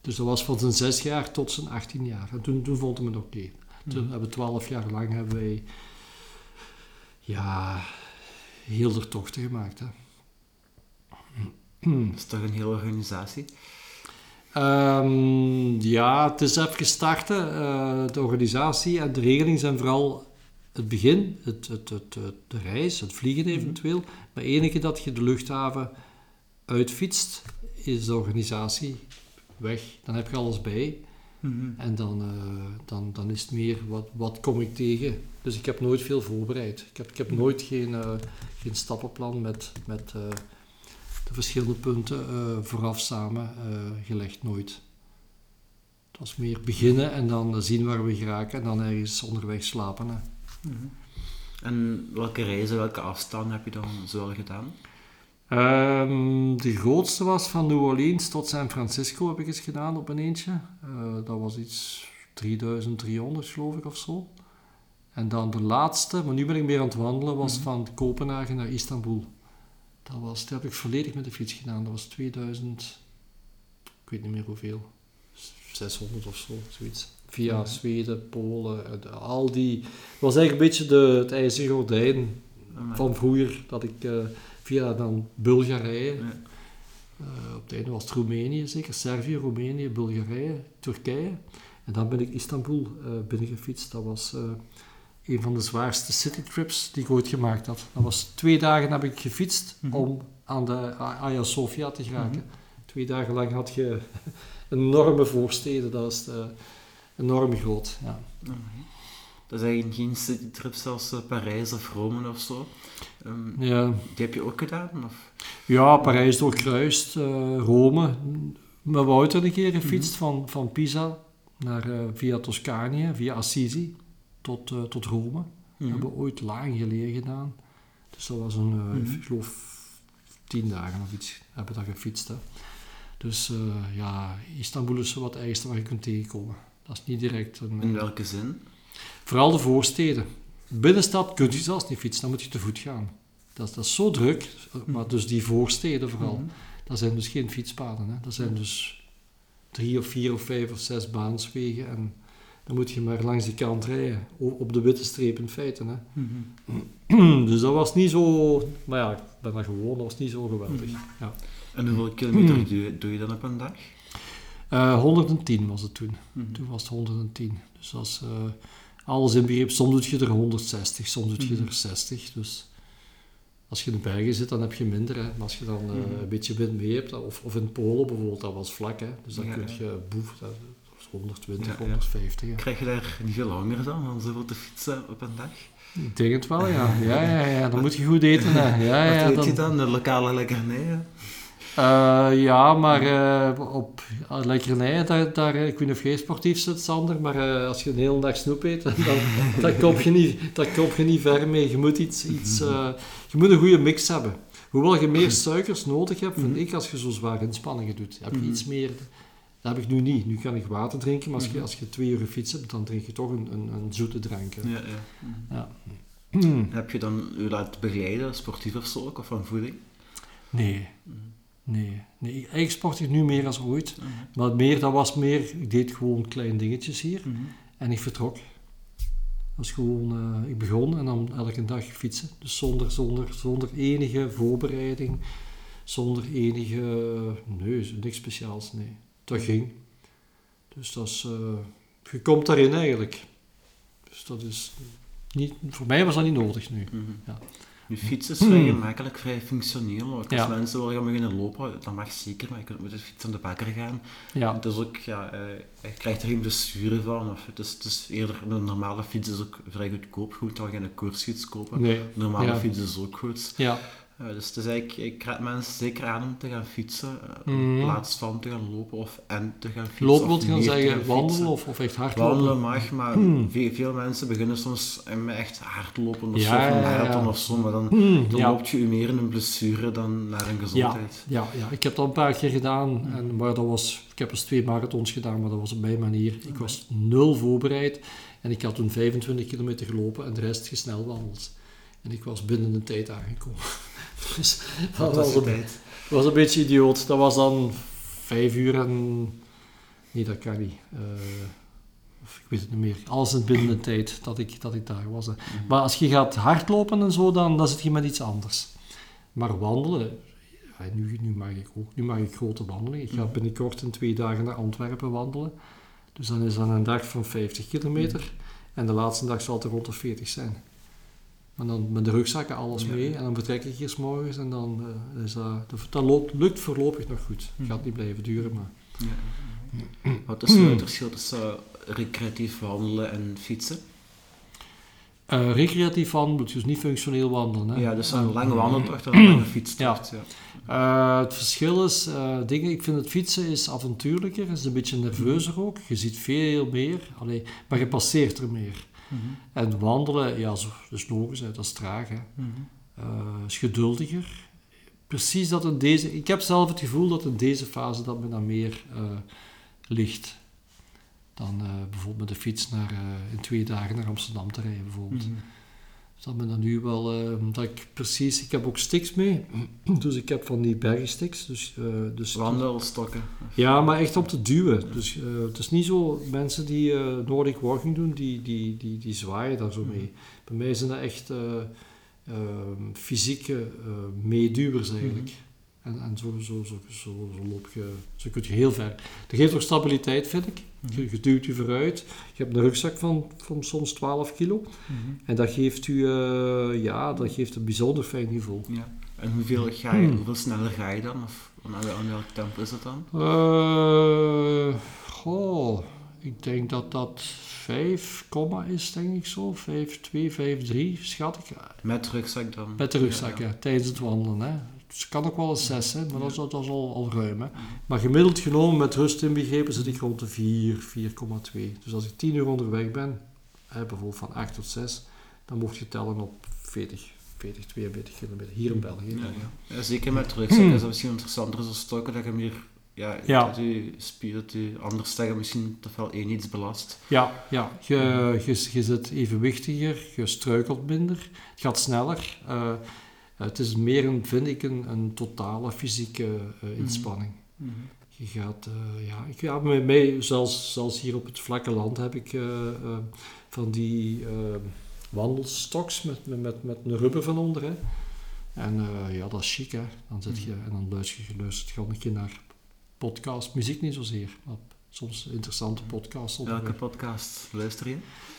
B: Dus dat was van zijn zes jaar tot zijn 18 jaar. En toen, toen vond hij het oké. Toen
A: Mhm.
B: hebben we twaalf jaar lang hebben wij ja, heel de tochten gemaakt. Hè.
A: Dat is toch een hele organisatie?
B: Ehm, ja, het is even gestart, hè, eh, de organisatie en de regeling zijn vooral het begin, het, het, het, de reis, het vliegen eventueel. Maar enige dat je de luchthaven uitfietst, is de organisatie weg. Dan heb je alles bij. En dan, eh, dan, dan is het meer, wat, wat kom ik tegen? Dus ik heb nooit veel voorbereid. Ik heb, ik heb nooit geen, eh, geen stappenplan met, met eh, de verschillende punten vooraf samen gelegd. Nooit. Het was meer beginnen en dan zien waar we geraken en dan ergens onderweg slapen. Hè.
A: Mhm. En welke reizen, welke afstanden heb je dan zo al gedaan?
B: Ehm, de grootste was van New Orleans tot San Francisco heb ik eens gedaan op een eentje. Eh, dat was iets 3300 geloof ik of zo. En dan de laatste, maar nu ben ik meer aan het wandelen, was
A: Mhm.
B: van Kopenhagen naar Istanbul. Dat, was, dat heb ik volledig met de fiets gedaan. Dat was 2000, ik weet niet meer hoeveel, 600 of zo, zoiets. Via. Zweden, Polen, en al die... Het was eigenlijk een beetje de, het ijzeren gordijn van vroeger, dat ik eh, via dan Bulgarije,
A: Ja.
B: eh, op het einde was het Roemenië zeker, Servië, Roemenië, Bulgarije, Turkije. En dan ben ik Istanbul eh, binnengefietst. Dat was eh, een van de zwaarste citytrips die ik ooit gemaakt had. Dat was twee dagen heb ik gefietst
A: Mhm.
B: om aan de Hagia Sophia te geraken.
A: Mhm.
B: Twee dagen lang had je enorme voorsteden, dat is eh, enorm groot. Ja.
A: Dat is eigenlijk geen citytrip zoals eh, Parijs of Rome of zo. Ehm,
B: Ja,
A: die heb je ook gedaan? Of?
B: ja, Parijs doorkruist, eh, Rome. Met Wouter een keer gefietst van, van Pisa naar, eh, via Toscanië, via Assisi tot, tot Rome. We
A: Mhm.
B: hebben ooit lang geleden gedaan. Dus dat was een,
A: Mhm.
B: ik geloof, tien dagen of iets hebben we daar gefietst. Hè. Dus ja, Istanbul is wat het ergste waar je kunt tegenkomen. Dat is niet direct een...
A: In welke zin?
B: Vooral de voorsteden. Binnenstad kun je zelfs niet fietsen, dan moet je te voet gaan. Dat, dat is zo druk, maar dus die voorsteden vooral,
A: Mhm.
B: dat zijn dus geen fietspaden. Hè. Dat zijn dus drie of vier of vijf of zes baanswegen en dan moet je maar langs die kant rijden, op de witte streep in feite. Hè.
A: Mhm.
B: dus dat was niet zo, maar ja, ik ben daar gewoon, dat was niet zo geweldig.
A: Mhm.
B: Ja.
A: En hoeveel kilometer
B: Mhm.
A: doe, je, doe je dan op een dag?
B: Eh, 110 was het toen.
A: Mhm.
B: Toen was het 110. Dus is eh, alles in begrip. Soms doe je er 160, soms doe je
A: Mhm.
B: er 60. Dus als je in de bergen zit, dan heb je minder. Hè. Maar als je dan eh,
A: Mhm.
B: een beetje wind mee hebt, of, of in Polen bijvoorbeeld, dat was vlak. Hè. Dus dan
A: Ja,
B: kun
A: ja.
B: je boef, dat was 120,
A: Ja, ja.
B: 150. Ja.
A: Krijg je daar niet veel langer dan, om zoveel te fietsen op een dag?
B: Ik denk het wel, ja. Ja, ja, ja. Dan moet je goed eten. Hè. Ja, ja,
A: Wat eet
B: dan-
A: je dan? De lokale lekkernijen?
B: Eh, ja, maar eh, op uh, lekkernijen, daar, daar, ik weet niet of jij sportief zit, Sander, maar eh, als je een hele dag snoep eet, dan, dan, kom je niet, dan kom je niet ver mee. Je moet, iets, iets, eh, je moet een goede mix hebben. Hoewel je meer suikers nodig hebt, vind ik, als je zo zware inspanningen doet. Heb je
A: Mhm.
B: iets meer... Dat heb ik nu niet. Nu kan ik water drinken, maar als je,
A: Mhm.
B: als je twee uur fiets hebt, dan drink je toch een, een, een zoete drank. hè.
A: Ja, ja.
B: Ja.
A: Heb je dan je laten begeleiden, sportief of zo, of van voeding?
B: Nee,
A: Mhm.
B: Nee. nee. Eigenlijk sport ik nu meer als ooit.
A: Mhm.
B: Maar meer, dat was meer, ik deed gewoon kleine dingetjes hier
A: Mhm.
B: en ik vertrok. Dat was gewoon, eh, ik begon en dan elke dag fietsen. Dus zonder, zonder, zonder enige voorbereiding, zonder enige, nee, niks speciaals, nee. Dat ging. Dus dat is, eh, je komt daarin eigenlijk. Dus dat is niet, voor mij was dat niet nodig nu.
A: Mhm.
B: Ja.
A: Je fiets is vrij gemakkelijk, vrij functioneel. Ook als
B: Ja.
A: mensen willen gaan beginnen lopen, dat mag zeker, maar je kunt met de fiets aan de bakker gaan.
B: Ja,
A: Het is ook, ja, eh, je krijgt er geen blessure van. Of het, is, het is eerder, een normale fiets is ook vrij goedkoop. Je moet wel geen koersfiets kopen.
B: nee.
A: Een normale
B: Ja.
A: fiets is ook goed.
B: Ja,
A: Eh, dus het is eigenlijk, ik raad mensen zeker aan om te gaan fietsen, eh,
B: Mhm.
A: in plaats van te gaan lopen of en te gaan fietsen.
B: lopen wil je dan zeggen wandelen of, of echt hardlopen?
A: Wandelen mag, maar
B: Hmm.
A: veel, veel mensen beginnen soms met echt hardlopen of
B: Ja,
A: zo, een
B: ja, ja.
A: marathon of zo, maar dan, dan
B: ja.
A: loopt je meer in een blessure dan naar een gezondheid.
B: Ja, ja, ik heb dat een paar keer gedaan, en, maar dat was, ik heb eens twee marathons gedaan, maar dat was op mijn manier. Ik was nul voorbereid en ik had toen 25 kilometer gelopen en de rest gesnel wandeld. En ik was binnen de tijd aangekomen. dus dat was een,
A: tijd?
B: was een beetje idioot. Dat was dan vijf uur en... Nee, dat kan niet. Eh, of ik weet het niet meer. Alles in binnen de tijd dat ik, dat ik daar was. hè. Maar als je gaat hardlopen en zo, dan, dan zit je met iets anders. Maar wandelen, ja, nu, nu mag ik ook. Nu mag ik grote wandelingen. Ik ga
A: Mhm.
B: binnenkort in twee dagen naar Antwerpen wandelen. Dus dan is dat een dag van 50 kilometer. En de laatste dag zal het er rond de 40 zijn. Maar dan met de rugzakken alles
A: Ja.
B: mee. En dan vertrek ik hier 's morgens. En dan eh, is dat... Dat, loopt, lukt voorlopig nog goed. Het
A: Mhm.
B: gaat niet blijven duren, maar...
A: Ja. Wat is nou het verschil tussen eh, recreatief wandelen en fietsen?
B: Eh, recreatief wandelen, dus niet functioneel wandelen. Hè?
A: Ja, dus een lange wandeltocht en een lange fietstocht. Ja.
B: Eh, het verschil is, eh, dingen, ik vind het fietsen is avontuurlijker, is een beetje nerveuzer ook. Je ziet veel meer, allee, maar je passeert er meer.
A: Mhm.
B: En wandelen, ja, zo, is logisch, hè, dat is traag. Hè.
A: Mhm.
B: Eh, is geduldiger. Precies dat in deze... Ik heb zelf het gevoel dat in deze fase dat me dan meer eh, ligt. Dan eh, bijvoorbeeld met de fiets naar, in twee dagen naar Amsterdam te rijden bijvoorbeeld.
A: Mhm.
B: Dus dat me dan nu wel... eh, dat ik precies... Ik heb ook sticks mee. Dus ik heb van die bergensticks. Dus, eh, dus
A: Wandelstokken.
B: ja, maar echt om te duwen. Dus eh, het is niet zo, mensen die Nordic walking doen, die, die, die, die zwaaien daar zo mee. Bij mij zijn dat echt eh, ehm, fysieke meeduwers eigenlijk. En, en zo, zo, zo, zo, zo loop je, zo kun je heel ver. Dat geeft ook stabiliteit, vind ik. Je, je duwt je vooruit. Je hebt een rugzak van, van soms 12 kilo. En dat geeft u, eh, ja, dat geeft een bijzonder fijn niveau.
A: Ja. En hoeveel, ga je, hoeveel sneller ga je dan? Of aan, welk tempo is dat dan?
B: Eh, goh, ik denk dat dat 5, komma is, denk ik zo. 5, 2, 5, 3, schat ik.
A: Met rugzak dan?
B: Met de rugzak,
A: Ja,
B: ja,
A: ja.
B: tijdens het wandelen. Hè. Het kan ook wel een 6, hè, maar dat is, dat is al, al ruim. Hè. Maar gemiddeld genomen, met rust inbegrepen, zit ik rond de 4, 4,2. Dus als ik 10 uur onderweg ben, hè, bijvoorbeeld van 8 tot 6, dan mocht je tellen op 40, 40 42 kilometer, hier in België.
A: Ja, ja. Ja, zeker met rugzak is dat misschien interessanter als stokken, dat je meer, ja,
B: Ja.
A: dat je anders zeggen misschien toch wel één iets belast.
B: Ja, ja. Je, je, je zit evenwichtiger, je struikelt minder, het gaat sneller. Eh, het is meer, een, vind ik, een, een totale fysieke eh, inspanning. Je gaat, eh, ja, ik, ja bij mij, zelfs, zelfs hier op het vlakke land heb ik eh, eh, van die eh, wandelstoks met, met, met, een rubber van onder. Hè. En eh, ja, dat is chic, hè. Dan zit je, en dan luister je, luistert je gewoon een keer naar podcast, muziek niet zozeer, maar soms interessante podcasts. onderweg.
A: Welke podcast luister je?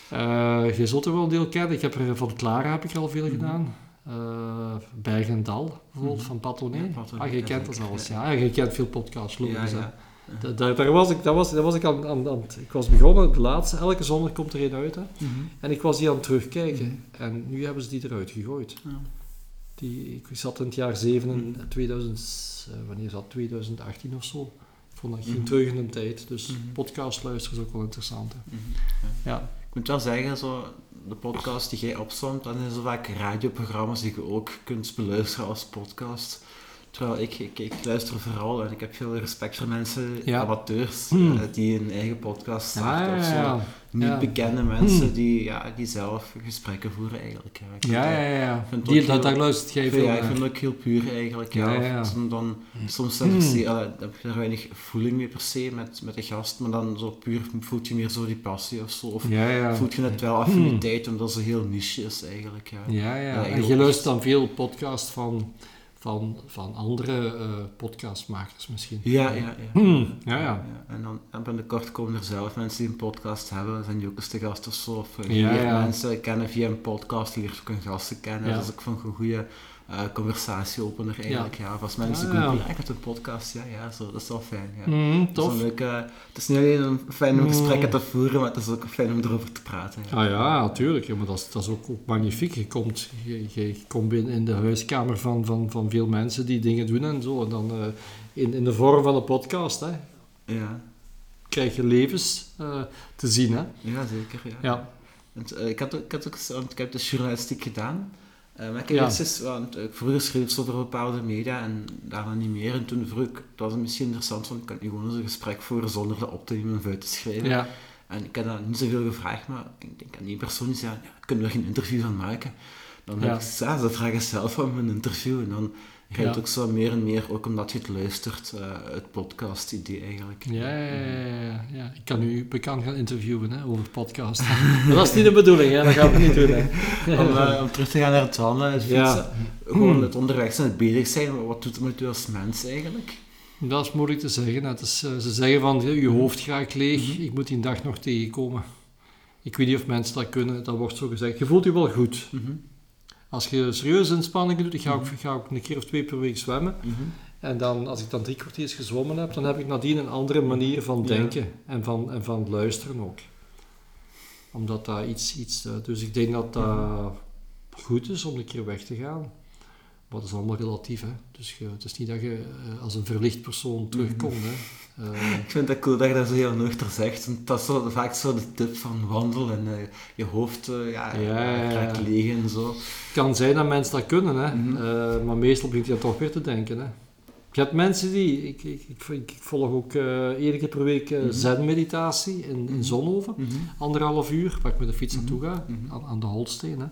B: Eh, je zult er wel een deel kennen. Ik heb er van Clara heb ik al veel
A: Mhm.
B: gedaan. Eh Berg en Dal, bijvoorbeeld,
A: Mhm.
B: van Patoné.
A: Ja,
B: ah, je kent dat alles.
A: ja.
B: Je kent veel podcasts, logisch.
A: ja,
B: hè.
A: ja.
B: Da- da- daar, was ik, daar, was, daar was ik aan, aan, aan Ik was begonnen, de laatste. Elke zondag komt er een uit. Hè. En ik was die aan het terugkijken. En nu hebben ze die eruit gegooid.
A: Ja.
B: Die, ik zat in het jaar 7, en 2000, eh, wanneer dat? 2018 of zo. Ik vond dat ging
A: Mhm.
B: terug in de tijd. Dus
A: Mhm.
B: podcast luisteren is ook wel interessant. Hè.
A: Mhm.
B: Ja.
A: Ik moet wel zeggen, zo, de podcast die jij opzomt, dan zijn zo vaak radioprogramma's die je ook kunt beluisteren als podcast. Terwijl ik, ik, ik luister vooral en ik heb veel respect voor mensen,
B: Ja.
A: amateurs,
B: Hmm.
A: eh, die een eigen podcast
B: Ja,
A: starten
B: ja,
A: of zo.
B: ja.
A: Niet
B: Ja.
A: bekende mensen
B: Hmm.
A: die, ja, die zelf gesprekken voeren eigenlijk. Ja, ik vind
B: Ja,
A: dat-
B: ja, ja.
A: vind het
B: Die,
A: ook
B: daar,
A: heel-
B: daar luistert jij
A: ik
B: veel
A: vind, ja, ik
B: naar.
A: vind het ook heel puur eigenlijk. Ja.
B: Ja, ja, ja.
A: Of Dan, dan, soms
B: Hmm.
A: dan zie- allee, heb je er weinig voeling mee per se met, met de gast, maar dan zo puur voelt je meer zo die passie of zo. Of
B: Ja, ja.
A: voelt je net wel affiniteit, omdat zo heel niche is eigenlijk. Ja.
B: Ja, ja.
A: Ja,
B: en je luistert
A: echt.
B: dan veel podcasts van, van, van andere eh, podcastmakers misschien.
A: Ja, ja, ja.
B: Hmm, ja, ja.
A: En dan en binnenkort komen er zelf mensen die een podcast hebben, zijn die ook eens te gast of zo. Of
B: Ja, ja.
A: mensen kennen via een podcast, die ook een gasten kennen.
B: Ja.
A: Dat is ook van een goede eh, conversatieopener eigenlijk. Ja.
B: Ja,
A: googlen, ja, ik heb een podcast, ja, ja, zo, dat is wel fijn. Ja. Is
B: tof.
A: leuke- het is niet alleen een fijn om
B: Mm.
A: gesprekken te voeren, maar het is ook fijn om erover te praten. Ja.
B: Ah ja, natuurlijk. Ja, maar dat is, dat is ook, ook magnifiek. Je komt, je, je komt binnen in de huiskamer van, van, van veel mensen die dingen doen en zo. En dan eh, in, in de vorm van een podcast hè,
A: Ja.
B: krijg je levens eh, te zien. Hè.
A: ja, zeker. Ja.
B: Ja.
A: Eh, ik, had, ik, had ook, ik heb de journalistiek gedaan. Eh, maar ik heb
B: Ja.
A: want ik vroeger schreef ik over bepaalde media en daarna niet meer. En toen vroeg ik, het was misschien interessant, want ik kan nu gewoon eens een gesprek voeren zonder dat op te nemen of uit te schrijven.
B: Ja.
A: En ik heb dat niet zoveel gevraagd, maar ik denk aan die persoon die zei, ja, kunnen we er geen interview van maken? Dan
B: Ja.
A: heb ik ja, ze vragen zelf om een interview. En dan je
B: Ja.
A: het ook zo meer en meer, ook omdat je het luistert, eh, het podcast-idee eigenlijk.
B: Ja, ja, ja, ja, ja. Ik kan u bekend gaan interviewen hè, over podcast. Dat is niet de bedoeling, hè. dat gaan we niet doen. Hè.
A: Om, eh, om terug te gaan naar het wandelen, het
B: Ja.
A: fietsen. Gewoon het onderweg zijn, het bezig zijn. Wat doet het met u als mens eigenlijk?
B: Dat is moeilijk te zeggen. Het is, eh, ze zeggen van, je hoofd graag leeg,
A: Mhm.
B: ik moet die dag nog tegenkomen. Ik weet niet of mensen dat kunnen, dat wordt zo gezegd. Je voelt je wel goed.
A: Mhm.
B: Als je serieuze inspanningen doet, ik ga ook,
A: Mhm.
B: ga ook een keer of twee per week zwemmen.
A: Mhm.
B: En dan, als ik dan drie kwartiers gezwommen heb, dan heb ik nadien een andere manier van
A: Ja.
B: denken en, van, en van luisteren ook. Omdat dat iets, iets eh, dus ik denk dat dat goed is om een keer weg te gaan. Maar dat is allemaal relatief, hè. Dus je, het is niet dat je eh, als een verlicht persoon terugkomt, hè. Eh,
A: Ik vind het cool dat je dat zo heel nuchter zegt. want dat is zo, vaak zo de tip van wandelen en eh, je hoofd ja,
B: Ja,
A: raakt leeg en zo.
B: Het kan zijn dat mensen dat kunnen, hè.
A: Mhm.
B: Maar meestal begint je dan toch weer te denken, hè. Je hebt mensen die... Ik, ik, ik, ik volg ook één keer per week
A: Mhm.
B: zen-meditatie in, in
A: Mhm.
B: Zonhoven.
A: Mhm.
B: Anderhalf uur, waar ik met de fiets naartoe ga, aan, aan de Holsteen. Hè.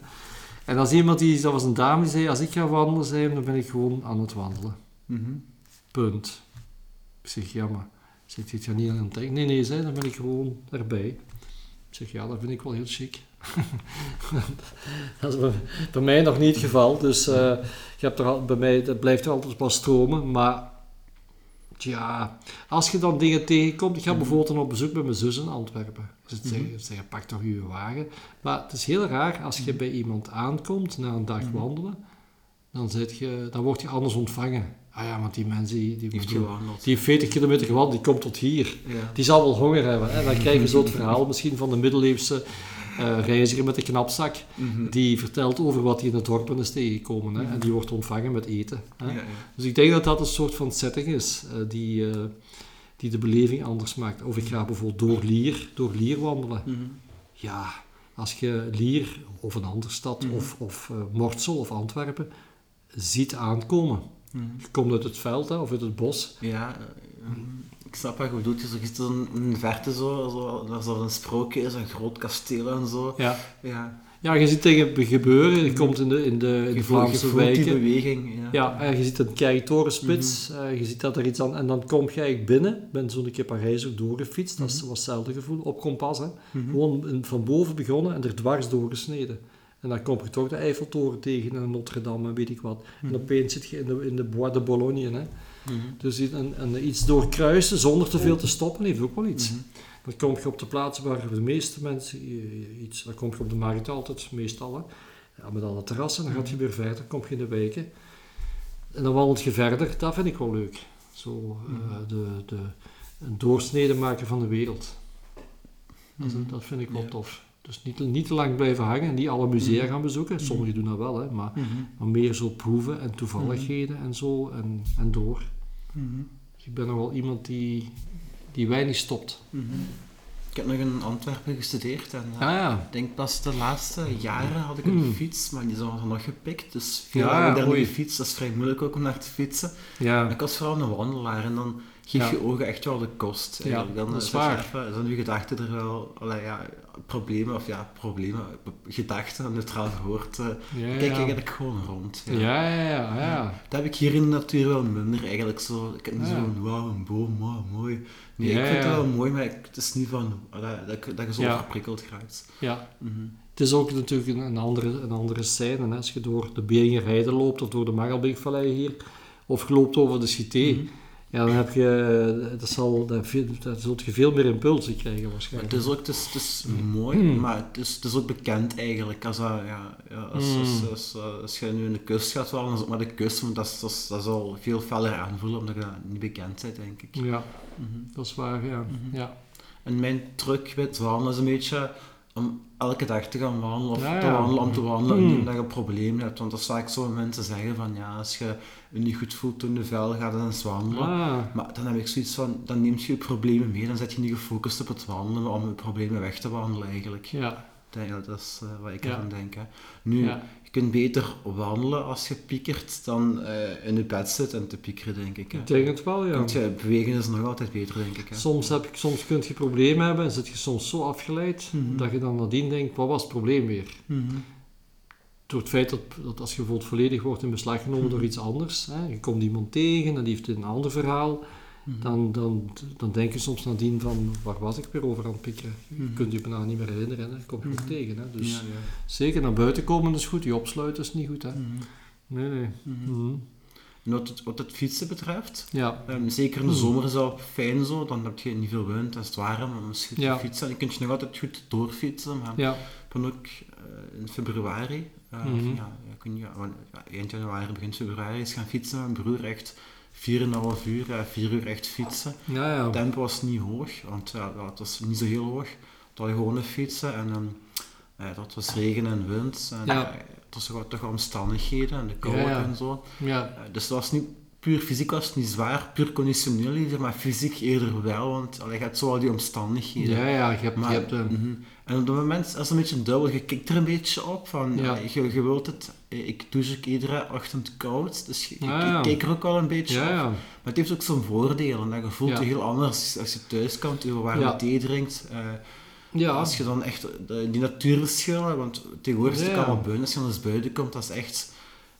B: En als iemand die... Dat was een dame die zei, als ik ga wandelen, zei, dan ben ik gewoon aan het wandelen.
A: Mhm.
B: Punt. Ik zeg, ja, maar... Zit je het niet aan het denken? Nee, nee, zei, dan ben ik gewoon erbij. Ik zeg, ja, dat vind ik wel heel chic. dat is bij, bij mij nog niet het geval. Dus eh, je hebt er al, bij mij, dat blijft er altijd wel stromen. Maar ja, als je dan dingen tegenkomt... Ik ga bijvoorbeeld dan op bezoek bij mijn zus in Antwerpen. Dus ze zeggen, ze zeggen, pak toch je wagen. Maar het is heel raar als je bij iemand aankomt na een dag wandelen... Dan, zit je, dan word je anders ontvangen. Ah ja, want die mensen die, die, die,
A: gewandeld.
B: die heeft 40 kilometer gewandeld, die komt tot hier.
A: Ja.
B: Die zal wel honger hebben. Hè? Dan krijg je zo het verhaal misschien van de middeleeuwse eh, reiziger met de knapzak.
A: Mhm.
B: Die vertelt over wat hij in het dorpen is tegengekomen. Hè? En die wordt ontvangen met eten. Hè?
A: Ja, ja.
B: Dus ik denk dat dat een soort van setting is eh, die, eh, die de beleving anders maakt. Of ik ga bijvoorbeeld door Lier, door Lier wandelen.
A: Mhm.
B: Ja, als je Lier of een andere stad
A: Mhm.
B: of, of eh, Mortsel of Antwerpen ziet aankomen.
A: Mhm.
B: Je komt uit het veld hè, of uit het bos.
A: Ja, eh, mhm. ik snap wat je bedoelt. Je ziet zo in de verte zo, zo, alsof een sprookje is, een groot kasteel en zo.
B: Ja,
A: Ja,
B: ja je ziet dingen gebeuren. Je komt in de, in de, in de Vlaamse
A: die
B: wijken.
A: beweging. Ja.
B: Ja, en je ziet een kerktorenspits, eh, je ziet dat er iets aan... En dan kom je eigenlijk binnen, ik ben zo'n keer Parijs ook doorgefietst, dat is- was hetzelfde gevoel, op kompas. Hè.
A: Mhm.
B: Gewoon van boven begonnen en er dwars doorgesneden. En dan kom je toch de Eiffeltoren tegen en Notre Dame en weet ik wat.
A: Mhm.
B: En opeens zit je in de, in de Bois de Bologne. Hè.
A: Mhm.
B: Dus een, iets doorkruisen zonder te veel te stoppen heeft ook wel iets.
A: Mhm.
B: Dan kom je op de plaatsen waar de meeste mensen eh, iets... Dan kom je op de markt altijd, meestal. Hè. Ja, met alle terrassen, dan gaat je weer verder, kom je in de wijken. En dan wandelt je verder, dat vind ik wel leuk. Zo eh, de, de, een doorsnede maken van de wereld. Dat,
A: Mhm.
B: dat vind ik wel
A: Ja.
B: tof. Dus niet, niet te lang blijven hangen en niet alle musea
A: Mhm.
B: gaan bezoeken. Sommigen doen dat wel, hè, maar,
A: Mhm.
B: maar meer zo proeven en toevalligheden en zo en, en door.
A: Mhm.
B: Ik ben nog wel iemand die, die weinig stopt.
A: Mhm. Ik heb nog in Antwerpen gestudeerd en eh,
B: Ah ja.
A: ik denk pas de laatste jaren had ik een
B: Mm.
A: fiets, maar die is al nog gepikt. Dus veel
B: Ja,
A: dan die fiets, dat is vrij moeilijk ook om naar te fietsen.
B: Ja.
A: Ik was vooral een wandelaar en dan geef
B: Ja.
A: je ogen echt wel de kost.
B: Ja,
A: dan
B: dat is
A: je
B: waar.
A: even- zijn je gedachten er wel, allee, ja, problemen, of ja, problemen, gedachten, neutraal verwoord. eh,
B: Ja,
A: kijk
B: ja.
A: eigenlijk gewoon rond.
B: Ja, ja, ja. ja.
A: Dat heb ik hier in de natuur wel minder eigenlijk. Zo, ik heb niet zo
B: ja.
A: van, wauw, een boom, wauw, mooi. Nee, ik vind dat wel mooi, maar het is niet van dat, ik- dat je zo
B: Ja.
A: verprikkeld raakt.
B: ja.
A: Mhm.
B: Het is ook natuurlijk een, een andere, een andere scène. Hè. Als je door de Beringen loopt of door de Magelbeekvallei hier, of je loopt over de Cité,
A: Mhm.
B: Ja, dan heb je, dat zal, dat, dat zult je veel meer impulsen krijgen
A: Maar
B: waarschijnlijk.
A: het is ook het is, het is mooi,
B: Mm.
A: maar het is, het is ook bekend eigenlijk. Als, dat, ja, ja, als,
B: Mm.
A: als, als, als, als je nu in de kust gaat wandelen, dan is het maar de kust, want dat, is, dat, is- dat zal veel feller aanvoelen, omdat je dat niet bekend bent, denk ik.
B: Ja,
A: Mhm.
B: dat is waar, ja.
A: Mhm.
B: ja.
A: En mijn truc met wandelen is een beetje om elke dag te gaan wandelen of
B: Ja,
A: te wandelen om te wandelen
B: Hmm.
A: niet omdat je een probleem hebt. Want dat is vaak zo mensen zeggen van ja, als je je niet goed voelt in de vel, ga dan eens wandelen.
B: Ah,
A: Maar dan heb ik zoiets van, dan neemt je je problemen mee, dan zet je niet gefocust op het wandelen, om je problemen weg te wandelen eigenlijk.
B: ja,
A: Ik dat is eh, wat ik ervan denk. Hè. Nu, kunt beter wandelen als je piekert dan eh, in je bed zit en te piekeren, denk ik. Hè.
B: Ik denk het wel, ja.
A: Want ja, bewegen is nog altijd beter, denk ik. Hè.
B: Soms, heb ik, soms kun je problemen hebben en zit je soms zo afgeleid
A: Mhm.
B: dat je dan nadien denkt, wat was het probleem weer?
A: Mhm.
B: Door het feit dat, dat als je bijvoorbeeld volledig wordt in beslag genomen door
A: Mhm.
B: iets anders, hè, je komt iemand tegen en die heeft een ander verhaal,
A: Mhm.
B: dan, dan, dan denk je soms nadien van, waar was ik weer over aan het piekeren? Je
A: Mhm.
B: kunt je bijna niet meer herinneren, hè. kom je ook
A: Mhm.
B: tegen. Hè. Dus
A: Ja, ja.
B: zeker naar buiten komen is goed, je opsluiten is niet goed. Hè.
A: Mhm.
B: Nee, nee.
A: Mhm. En wat het, wat het fietsen betreft,
B: Ja,
A: ehm, zeker in de zomer is dat fijn zo, dan heb je niet veel wind, dat is het ware, maar je
B: Ja.
A: fietsen, dan kun je nog altijd goed doorfietsen. Maar
B: ja,
A: ik ben ook eh, in februari, of
B: Mhm.
A: ja, ja, kun je, ja, eind januari, begin februari, is gaan fietsen met mijn broer echt 4,5 uur, eh, 4 uur echt fietsen.
B: ja, ja.
A: Het tempo was niet hoog, want ja, het was niet zo heel hoog. Het was gewoon fietsen en ehm, eh, dat was regen en wind. En,
B: Ja.
A: eh, het was toch toch omstandigheden en de kou en zo.
B: ja.
A: Eh, dus dat was niet puur fysiek was het niet zwaar, puur conditioneel liever, maar fysiek eerder wel, want allee, je hebt zo al die omstandigheden.
B: Ja, ja, je hebt,
A: Maar,
B: je hebt een...
A: mhm. En op dat moment is het een beetje dubbel, je kikt er een beetje op van,
B: Ja.
A: je, je wilt het, eh, ik douche ook iedere ochtend koud, dus je,
B: Ah, ja.
A: er ook wel een beetje
B: Ja,
A: op.
B: ja.
A: Maar het heeft ook zijn voordelen. Dat je voelt je heel anders als je thuis komt, je warme thee drinkt. eh,
B: Ja,
A: Als je dan echt de- die natuurschillen, want tegenwoordig ik
B: Ja.
A: allemaal buiten, als je dan eens buiten komt, dat is echt...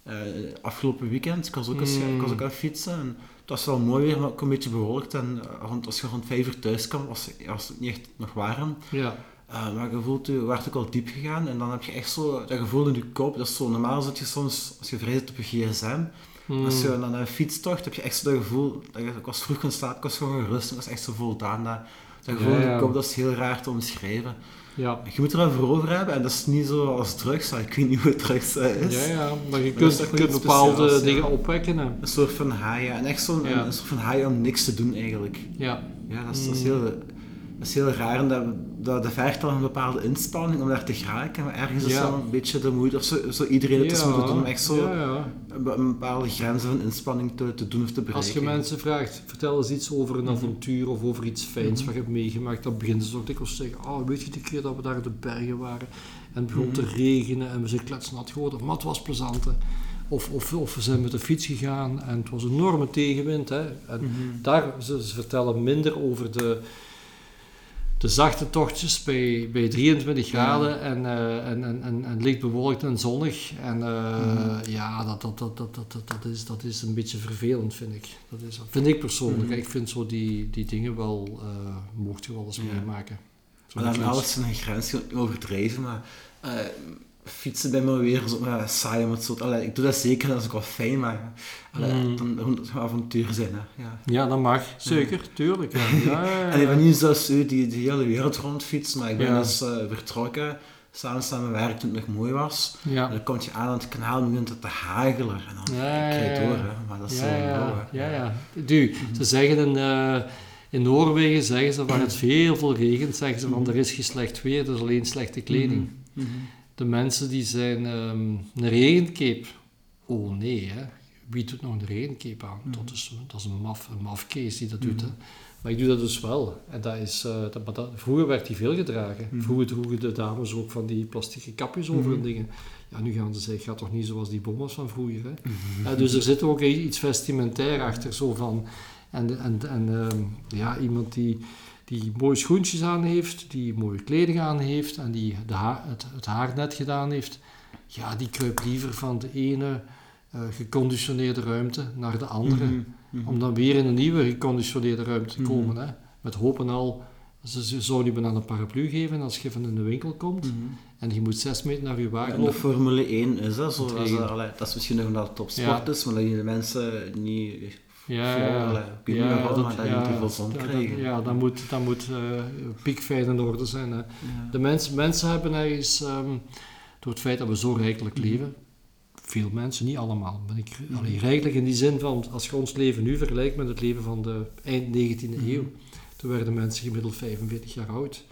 A: eh, afgelopen weekend, ik was, ook eens,
B: Mm.
A: ik was ook aan het fietsen en het was wel mooi weer, maar ook een beetje bewolkt. En eh, rond, als je rond vijf uur thuis kwam, was, was het niet echt nog warm.
B: ja.
A: Uh, maar je voelt je, werd ook al diep gegaan en dan heb je echt zo dat gevoel in je kop. Dat is zo, normaal zit je soms, als je vreest op je gsm,
B: Hmm.
A: als je dan een fietstocht heb je echt zo dat gevoel, dat je, ik was vroeg gaan slapen, ik was gewoon gerust, ik was echt zo voldaan. Dat, dat gevoel
B: Ja,
A: in je kop, dat is heel raar te omschrijven.
B: Ja.
A: Je moet er dan voor over hebben en dat is niet zo als drugs, ik weet niet hoe drugs is.
B: Ja, ja, maar je kunt, bepaalde
A: ja.
B: dingen opwekken. Hè.
A: Een soort van high, ja. En echt zo'n
B: Ja.
A: een, soort van high om niks te doen eigenlijk.
B: Ja.
A: Ja, dat is, dat is,
B: Mm.
A: heel, dat is heel raar en dat, dat, dat vergt dan een bepaalde inspanning om daar te geraken, maar ergens is wel een beetje de moeite, of zo, zo iedereen het is
B: ja.
A: moeten doen, om echt zo
B: Ja, ja.
A: een, be- een bepaalde grenzen van inspanning te, te doen of te bereiken.
B: Als je mensen vraagt, vertel eens iets over
A: Mhm.
B: een avontuur of over iets fijns wat je hebt meegemaakt, dan beginnen ze toch dikwijls te zeggen, oh, weet je die keer dat we daar in de bergen waren en het begon te
A: Mhm.
B: regenen en we zijn kletsnat geworden, maar het was plezant. hè. Of, of, of we zijn met de fiets gegaan en het was een enorme tegenwind. Hè. En
A: Mhm.
B: daar, ze, ze vertellen minder over de, de zachte tochtjes bij, bij 23 graden en, eh, en, en, en, en licht bewolkt en zonnig. En eh, ja, dat, dat, dat, dat, dat, dat, is, dat is een beetje vervelend, vind ik. Dat is, vind ik persoonlijk.
A: Mhm.
B: Ik vind zo die, die dingen wel, eh mocht je wel eens
A: Ja.
B: meemaken.
A: Maar dan alles zijn grens overdreven, maar fietsen bij me weer zo saai om het zo. Allee, ik doe dat zeker, dat is ook wel fijn, maar allee,
B: Mm.
A: dan moet het een avontuur zijn. Hè. Ja.
B: Ja, dat mag. Zeker, tuurlijk. Ja.
A: En ik ben niet zoals u die de hele wereld rondfietst, maar ik ben dus vertrokken, samen mijn werk toen het nog mooi was. En dan kom je aan aan het kanaal en begint het te hagelen. En dan krijg je door, hè. maar dat is
B: Ja,
A: zo
B: ja, ja, ja. Du, ze zeggen in, eh, in Noorwegen, zeggen ze, waar het veel veel regent, zeggen ze van
A: Mhm.
B: er is geen slecht weer, er is alleen slechte kleding.
A: Mhm.
B: De mensen die zijn ehm, een regencape. Oh nee, hè. Wie doet nog een regencape aan?
A: Mhm.
B: dat, is, dat is een maf, een mafkees die dat doet. Hè.
A: Mhm.
B: Maar ik doe dat dus wel. En dat is, eh, dat, vroeger werd die veel gedragen.
A: Mhm.
B: Vroeger droegen de dames ook van die plastieke kapjes over hun dingen. Ja, nu gaan ze zeggen, gaat toch niet zoals die bommers van vroeger. Hè? Dus er zit ook iets vestimentair achter, zo van... En, en, en ehm, ja, iemand die, die mooie schoentjes aan heeft, die mooie kleding aan heeft en die de haar, het, het haar net gedaan heeft, ja, die kruipt liever van de ene eh, geconditioneerde ruimte naar de andere.
A: Mhm. Mhm.
B: Om dan weer in een nieuwe geconditioneerde ruimte te
A: Mhm.
B: komen. Hè? Met hopen al, ze, zouden je bijna een paraplu geven als je van in de winkel komt en je moet zes meter naar je wagen
A: En de
B: lopen.
A: Formule 1 is dat zo. Dat is, dat misschien nog omdat het topsport
B: Ja.
A: is, maar dat je de mensen niet...
B: Ja,
A: Ja,
B: ja,
A: weet niet waarom, maar dat je niet veel zon
B: ja, dat-
A: krijgen.
B: Ja, dat moet, dat moet eh, piekfijn in orde zijn. Hè.
A: Ja.
B: De mens, mensen hebben ergens, ehm, door het feit dat we zo rijkelijk
A: Mhm.
B: leven, veel mensen, niet allemaal, ben ik rijkelijk in die zin van, als je ons leven nu vergelijkt met het leven van de eind 19e
A: Mhm.
B: eeuw, toen werden mensen gemiddeld 45 jaar oud.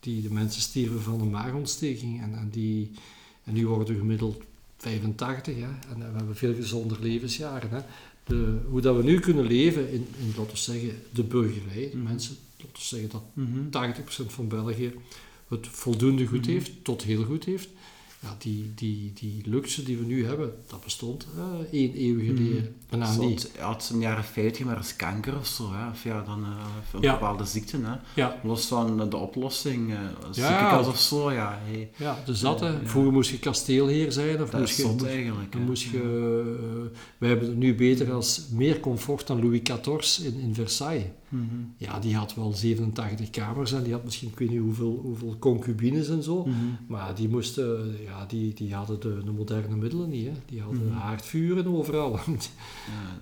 B: Die, de mensen stierven van een maagontsteking en, en, die, en nu worden we gemiddeld 85 hè, en we hebben veel gezonder levensjaren. Hè. De, hoe dat we nu kunnen leven in, in laten we zeggen, de burgerij, de
A: Mhm.
B: mensen, laten we zeggen dat
A: Mhm.
B: 80% van België het voldoende goed
A: Mhm.
B: heeft, tot heel goed heeft. Ja, die, die, die luxe die we nu hebben, dat bestond eh één eeuw geleden bijna
A: Zo,
B: niet.
A: ja, het is in de jaren 50, maar is kanker of zo. Hè. Of ja, dan eh, een
B: Ja.
A: bepaalde ziekte. Hè.
B: Ja,
A: Los van de oplossing, eh
B: Ja.
A: ziekenkast of zo, ja. Hey,
B: ja, dus dat, hè. Vroeger moest je kasteelheer zijn, of
A: dat
B: moest je...
A: eigenlijk.
B: dan moest je, eh, wij hebben het nu beter als meer comfort dan Louis XIV in, in Versailles.
A: Mhm.
B: Ja, die had wel 87 kamers en die had misschien, ik weet niet hoeveel, hoeveel concubines en zo.
A: Mhm.
B: Maar die moesten, ja, die, die hadden de, de moderne middelen niet. Hè. Die hadden
A: Mhm.
B: haardvuren overal.
A: Ja,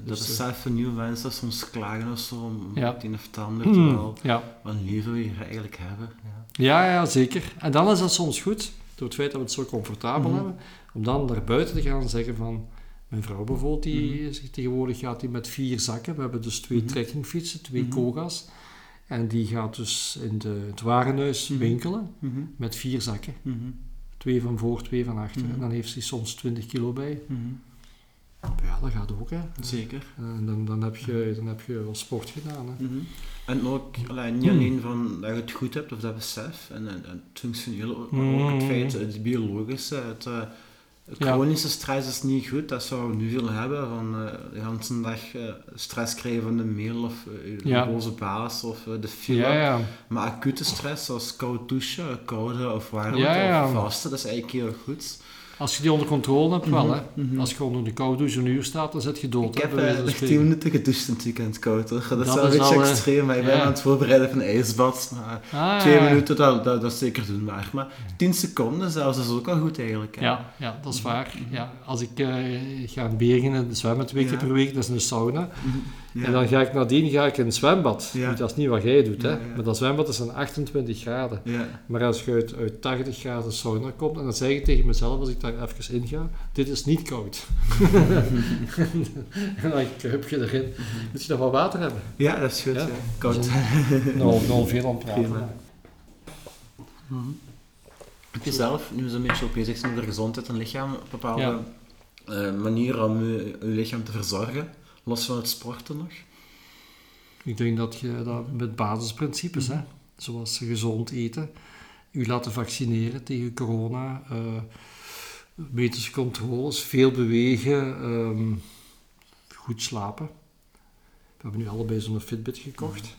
A: dat
B: Dus,
A: is zelf voor nieuwe mensen soms klagen of zo, om
B: Ja.
A: het een of het ander, terwijl
B: ja.
A: wat liever wil je eigenlijk hebben. Ja.
B: Ja, ja, zeker. En dan is dat soms goed, door het feit dat we het zo comfortabel
A: Mhm.
B: hebben, om dan naar buiten te gaan en zeggen van... Mijn vrouw bijvoorbeeld, die
A: Mhm.
B: is- tegenwoordig gaat die met vier zakken. We hebben dus twee
A: Mhm.
B: trekkingfietsen, twee
A: Mhm.
B: koga's. En die gaat dus in de, het warenhuis winkelen met vier zakken. Twee van voor, twee van achter. En dan heeft ze soms 20 kilo bij. Ja, dat gaat ook, hè.
A: Zeker.
B: En dan, dan, heb je, dan heb je wel sport gedaan, hè.
A: En ook allee, niet
B: Hmm.
A: alleen van dat je het goed hebt of dat besef, en, en, en het functionele, maar ook het
B: Hmm.
A: feit, het biologische, het, eh. Chronische stress is niet goed, dat zou we nu veel hebben, van eh, de hele dag eh, stress krijgen van de mail of eh, je
B: Ja.
A: boze baas of eh, de file.
B: Ja, ja.
A: Maar acute stress, zoals koud douchen, koude of warmte of vasten, dat is eigenlijk heel goed.
B: Als je die onder controle hebt, wel
A: Mhm,
B: hè.
A: mhm.
B: Als je gewoon onder de koude douche een uur staat, dan zit je dood.
A: Ik heb
B: wijze
A: eh,
B: van
A: nog
B: spreken.
A: 10 minuten gedoucht in het weekend koud hoor. Dat is
B: Dat
A: wel een beetje
B: al, eh,
A: extreem, maar ik ben
B: ja.
A: aan het voorbereiden van een ijsbad. Maar
B: Ah,
A: twee
B: ja,
A: minuten, dat, dat, dat is zeker doenbaar. Maar 10 seconden zelfs is ook al goed eigenlijk. hè.
B: Ja, ja, dat is waar. Ja, als ik eh, ga in Bergen en zwemmen twee keer
A: Ja.
B: per week, dat is een sauna.
A: Ja.
B: En dan ga ik nadien ga ik in het zwembad.
A: Ja.
B: Dat is niet wat jij doet, hè. Maar dat zwembad is dan 28 graden.
A: Ja.
B: Maar als je uit, uit 80 graden sauna komt, en dan zeg ik tegen mezelf als ik daar even in ga, dit is niet koud. en dan kruip je erin. Moet je nog wat water hebben?
A: ja, dat is goed.
B: Ja.
A: Ja. Koud.
B: Nou, nou veel aan praten.
A: Prima. Mhm. Heb je zelf, nu zo'n beetje op bezig zijn met de gezondheid en lichaam, bepaalde
B: Ja.
A: eh, manieren om je, je lichaam te verzorgen, los van het sporten nog?
B: Ik denk dat je dat met basisprincipes, hè, zoals gezond eten, u laten vaccineren tegen corona, eh medische controles, veel bewegen, ehm, goed slapen. We hebben nu allebei zo'n Fitbit gekocht.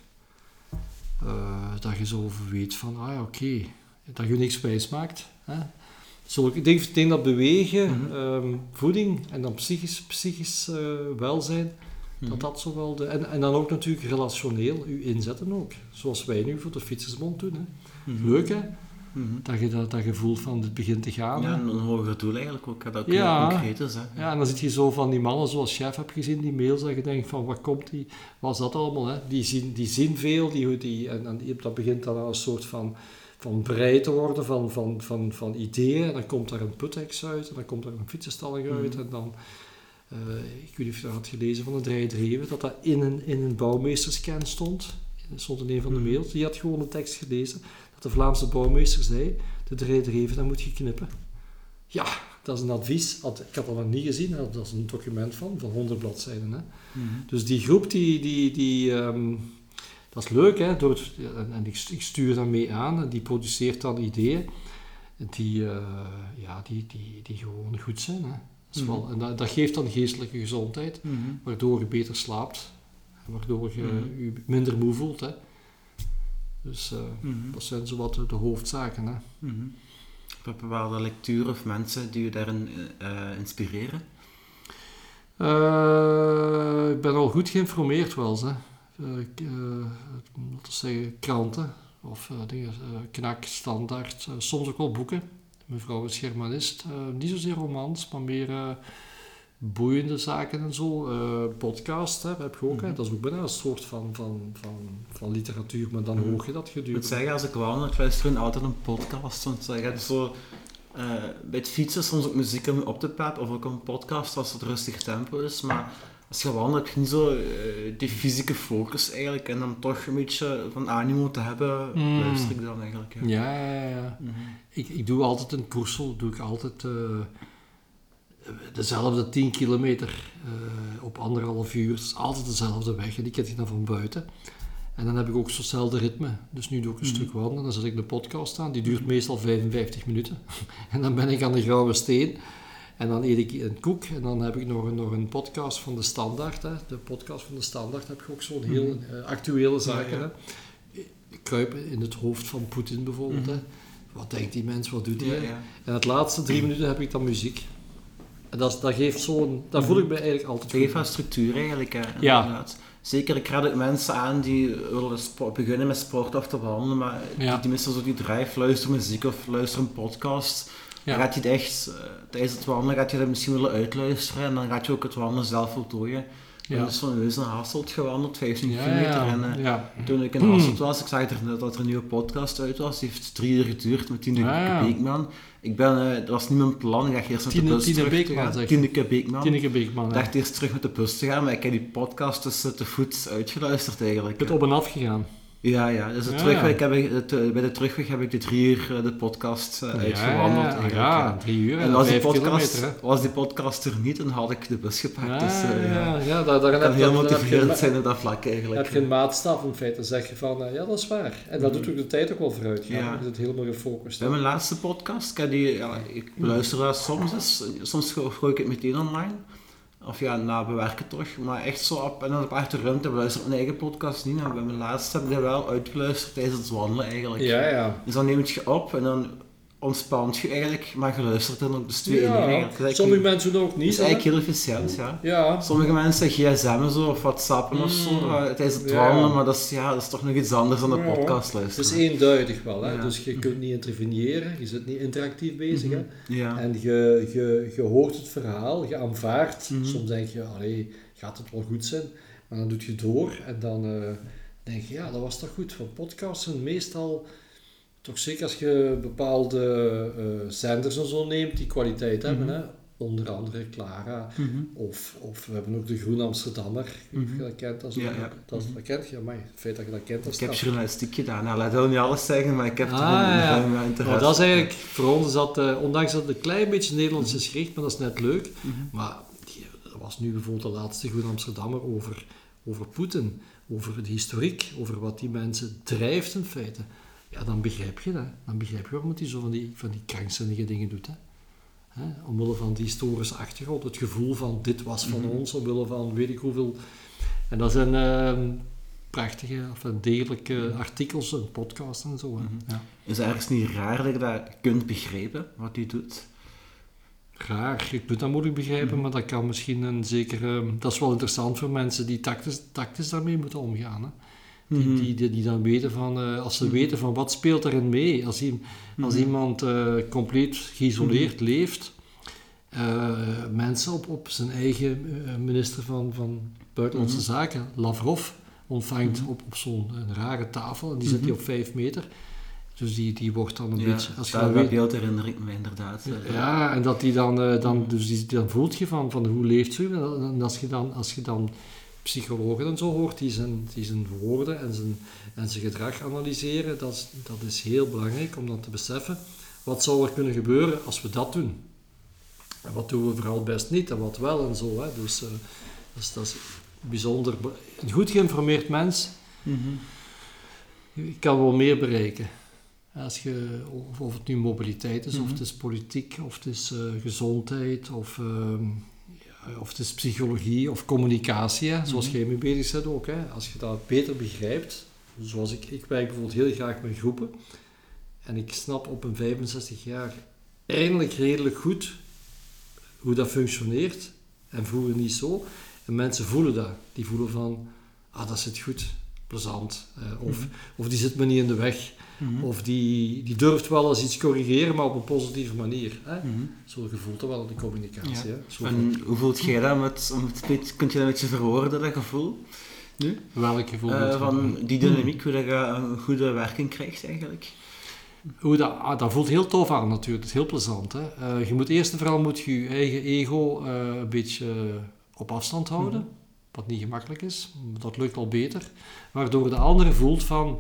B: Eh, dat je zo weet van, ah ja, oké, dat je niks wijs maakt. Hè. Ik, denk, dat bewegen,
A: Mhm.
B: ehm, voeding en dan psychisch, psychisch eh, welzijn, dat dat zo wel de, en, en dan ook natuurlijk relationeel u inzetten ook. Zoals wij nu voor de Fietsersbond doen. Hè.
A: Mhm.
B: Leuk hè,
A: Mhm.
B: dat je dat, dat gevoel van dit begint te gaan.
A: Ja, een, hoger doel eigenlijk ook, dat ook
B: Ja.
A: heel concreet is. Hè.
B: Ja, en dan zit je zo van die mannen zoals chef heb gezien, die mails, dat je denkt van wat komt die, wat is dat allemaal? Hè? Die, zien, die zien veel, die, die, en, en dat begint dan een soort van, van brei te worden van, van, van, van ideeën. En dan komt daar een putex uit, en dan komt er een fietsenstalling uit,
A: Mhm.
B: en dan, eh, ik weet niet of je dat had gelezen van de Drijdreven, dat dat in een, in een bouwmeesterscan stond. Dat stond in een van de
A: Mhm.
B: mails. Die had gewoon een tekst gelezen, dat de Vlaamse bouwmeester zei, de Drijdreven, dat moet je knippen. Ja, dat is een advies. Had- Ik had dat nog niet gezien. Dat is een document van, van 100 bladzijden. Hè.
A: Mhm.
B: Dus die groep, die, die, die, ehm, dat is leuk. Hè, door het- en ik, ik stuur mee aan. En die produceert dan ideeën die, eh, ja, die, die, die gewoon goed zijn. Hè. Dat
A: Mhm.
B: wel, en dat, dat geeft dan geestelijke gezondheid,
A: Mhm.
B: waardoor je beter slaapt. En waardoor je
A: Mhm.
B: je minder moe voelt. Hè. Dus eh, dat zijn zo wat de, hoofdzaken. Hè.
A: Heb je bepaalde lecturen of mensen die je daarin eh, inspireren?
B: Ik ben al goed geïnformeerd wel. Hè. Eh, eh, we zeggen, kranten of eh, dingen, knak, standaard, soms ook wel boeken. Mijn vrouw is Germanist, niet zozeer romans, maar meer boeiende zaken en zo. Eh, podcast hè, heb je ook, hè. Dat is ook bijna een soort van, van, van, van literatuur, maar dan
A: Mhm.
B: hoor je dat
A: Ik moet
B: gedurende.
A: zeggen, als ik wandel, ik luister altijd een podcast. Want je hebt zo, bij het fietsen soms ook muziek om op te peppen, of ook een podcast als het rustig tempo is. Maar als je wandelt heb je niet zo eh, die fysieke focus eigenlijk. En dan toch een beetje van animo te hebben,
B: Mm.
A: luister ik dan eigenlijk. Ja.
B: Ja, ja.
A: Mhm.
B: Ik, ik doe altijd een koersel, doe ik altijd eh, dezelfde 10 kilometer eh, op anderhalf uur. Het is altijd dezelfde weg en die ken ik dan van buiten. En dan heb ik ook zo'nzelfde ritme. Dus nu doe ik een
A: Mhm.
B: stuk wandelen, dan zet ik de podcast aan. Die duurt meestal 55 minuten. en dan ben ik aan de Grauwe Steen. En dan eet ik een koek en dan heb ik nog een, nog een podcast van de Standaard. Hè. De podcast van de Standaard heb ik ook zo'n heel
A: Mhm.
B: eh, actuele zaken.
A: ja.
B: Hè. Kruipen in het hoofd van Poetin bijvoorbeeld.
A: Mhm.
B: Hè. Wat denkt die mens, wat doet hij?
A: Ja, ja.
B: En het laatste drie minuten heb ik dan muziek. En dat, dat geeft zo'n... Daar voel ik me eigenlijk altijd
A: Het geeft wel structuur eigenlijk. Hè,
B: Ja.
A: inderdaad. Zeker, ik raad ook mensen aan die willen beginnen met sport of te wandelen, maar
B: Ja.
A: die, die missen zo die drive, luister muziek of luister een podcast.
B: Ja.
A: Dan gaat je het echt, eh, tijdens het wandelen gaat je dat misschien willen uitluisteren en dan gaat je ook het wandelen zelf voltooien.
B: Ja.
A: Dus van Heus naar Hasselt gewandeld, 15
B: Ja,
A: kilometer. En, eh. Toen ik in
B: Hmm.
A: Hasselt was, ik zag er, net dat er een nieuwe podcast uit was. Die heeft drie uur geduurd met Tineke
B: Ah.
A: Beekman. Ik ben, eh, dat was niet mijn plan, ik dacht eerst met de bus
B: Tine
A: terug te
B: Beekman,
A: gaan. Tineke Beekman.
B: Tineke Beekman.
A: Ik dacht eerst terug met de bus te gaan, maar ik heb die podcast dus eh, te voet uitgeluisterd eigenlijk.
B: Ik ben op en af gegaan.
A: Ja, ja. Dus de
B: Ja.
A: terugweg heb ik, het, bij de terugweg heb ik de drie uur eh, de podcast eh, uitgewandeld
B: ja, drie uur en,
A: En
B: dan
A: was die, podcast, was die podcast er niet, dan had ik de bus gepakt.
B: Ja,
A: dus eh, ja.
B: ja,
A: Het kan
B: heb,
A: heel motiverend zijn op dat vlak eigenlijk.
B: heb je een maatstaf in feite. Dan zeg je van, ja, dat is waar. En dat
A: Mhm.
B: doet ook de tijd ook wel vooruit.
A: Ja.
B: Je zit helemaal gefocust.
A: Bij mijn laatste podcast, ik, die, ja, ik beluister dat soms eens, soms gooi ik het meteen online. Of ja, na bewerken toch. Maar echt zo op, en dan op achtergrond, ik beluister ik mijn eigen podcast niet. Maar bij mijn laatste heb ik dat wel uitgeluisterd tijdens het wandelen eigenlijk.
B: Ja, ja.
A: Dus dan neem je het je op en dan ontspant je eigenlijk, maar je luistert dan ook dus twee in één
B: Ja.
A: Dat is
B: sommige mensen ook
A: dat
B: niet.
A: is
B: hè.
A: eigenlijk heel efficiënt, ja.
B: Ja,
A: Sommige mensen gsm'en zo, of whatsappen of zo,
B: Mm.
A: eh, tijdens het wandelen, maar dat is, ja, dat is toch nog iets anders dan de podcast
B: het
A: luisteren.
B: is eenduidig wel. Hè?
A: Ja.
B: Dus je kunt niet interveneren, je zit niet interactief bezig. hè.
A: Ja.
B: En je, je, je hoort het verhaal, je aanvaardt.
A: Mhm.
B: Soms denk je, allee, gaat het wel goed zijn? Maar dan doe je door en dan eh, denk je, ja, dat was toch goed. Want podcasts zijn meestal, toch zeker als je bepaalde eh zenders en zo neemt die kwaliteit hebben.
A: Mhm.
B: Hè? Onder andere Clara.
A: Mhm.
B: Of, of we hebben ook de Groen Amsterdammer, of je dat kent. Dat, is
A: Ja, ja.
B: dat, is- dat kent je, maar het feit dat je dat kent, dat
A: Ik heb journalistiek gedaan. Nou, laat wil niet alles zeggen, maar ik heb
B: Ah,
A: toch een
B: ja.
A: interesse.
B: dat is eigenlijk, voor ons is dat, eh, ondanks dat het een klein beetje Nederlands is gericht, maar dat is net leuk.
A: Mhm.
B: Maar die, er was nu bijvoorbeeld de laatste Groen Amsterdammer over, over Poetin, over de historiek, over wat die mensen drijft in feite. Ja, dan begrijp je dat. Dan begrijp je waarom hij zo van die, van die krankzinnige dingen doet. Hè? Hè? Omwille van die historische achtergrond, het gevoel van dit was van
A: Mhm.
B: ons, omwille van weet ik hoeveel. En dat zijn ehm, prachtige, of degelijke artikels en podcasts en zo. Hè?
A: Mhm.
B: Ja.
A: Is het ergens niet raar dat je dat kunt begrijpen, wat hij doet?
B: Raar, ik moet dat moeilijk begrijpen,
A: Mhm.
B: maar dat kan misschien een zekere... Dat is wel interessant voor mensen die tactisch, tactisch daarmee moeten omgaan. Hè? Die,
A: Mhm.
B: die, die, die dan weten van... eh, als ze
A: Mhm.
B: weten van wat speelt erin mee. Als, als
A: Mhm.
B: iemand eh, compleet geïsoleerd leeft... eh, mensen op, op zijn eigen minister van, van Buitenlandse. Zaken, Lavrov, ontvangt op, op zo'n rare tafel. En die zit die op vijf meter. Dus die, die wordt dan een
A: Ja,
B: beetje... Als je
A: dat,
B: weet,
A: beeld herinner ik me inderdaad.
B: ja, en dat die dan, dan, dus die, dan voelt je van, van hoe leeft ze. En als je dan, als je dan psychologen en zo hoort, die zijn, die zijn woorden en zijn, en zijn gedrag analyseren, dat is, dat is heel belangrijk om dan te beseffen, wat zou er kunnen gebeuren als we dat doen? En wat doen we vooral best niet en wat wel en zo. Hè? Dus eh, dat, is, dat is bijzonder. Een goed geïnformeerd mens
A: Mhm.
B: kan wel meer bereiken. Als je, of, of het nu mobiliteit is, of
A: Mhm.
B: het is politiek, of het is eh, gezondheid, of, ehm, of het is psychologie of communicatie, hè, zoals
A: Mhm.
B: jij mee bezig bent ook. Hè. Als je dat beter begrijpt, zoals ik, ik werk bijvoorbeeld heel graag met groepen, en ik snap op een 65 jaar eindelijk redelijk goed hoe dat functioneert, en vroeger niet zo. En mensen voelen dat. Die voelen van, ah, dat zit goed, plezant. eh, of,
A: Mhm.
B: of die zit me niet in de weg.
A: Mhm.
B: Of die, die durft wel eens iets corrigeren, maar op een positieve manier. Hè?
A: Mhm.
B: Zo gevoelt dat wel in de communicatie.
A: Ja.
B: Hè? Zo van,
A: En hoe voelt jij dat? Met, beetje- kunt je dat een beetje verwoorden, dat gevoel? Nu?
B: welk gevoel?
A: Eh, van die dynamiek, hoe dat je een goede werking krijgt eigenlijk?
B: Hoe dat, ah, dat voelt heel tof aan natuurlijk. Het is heel plezant. Hè? Eh, je moet eerst en vooral moet je, je eigen ego eh, een beetje op afstand houden.
A: Mhm.
B: Wat niet gemakkelijk is. Dat lukt al beter. Waardoor de andere voelt van...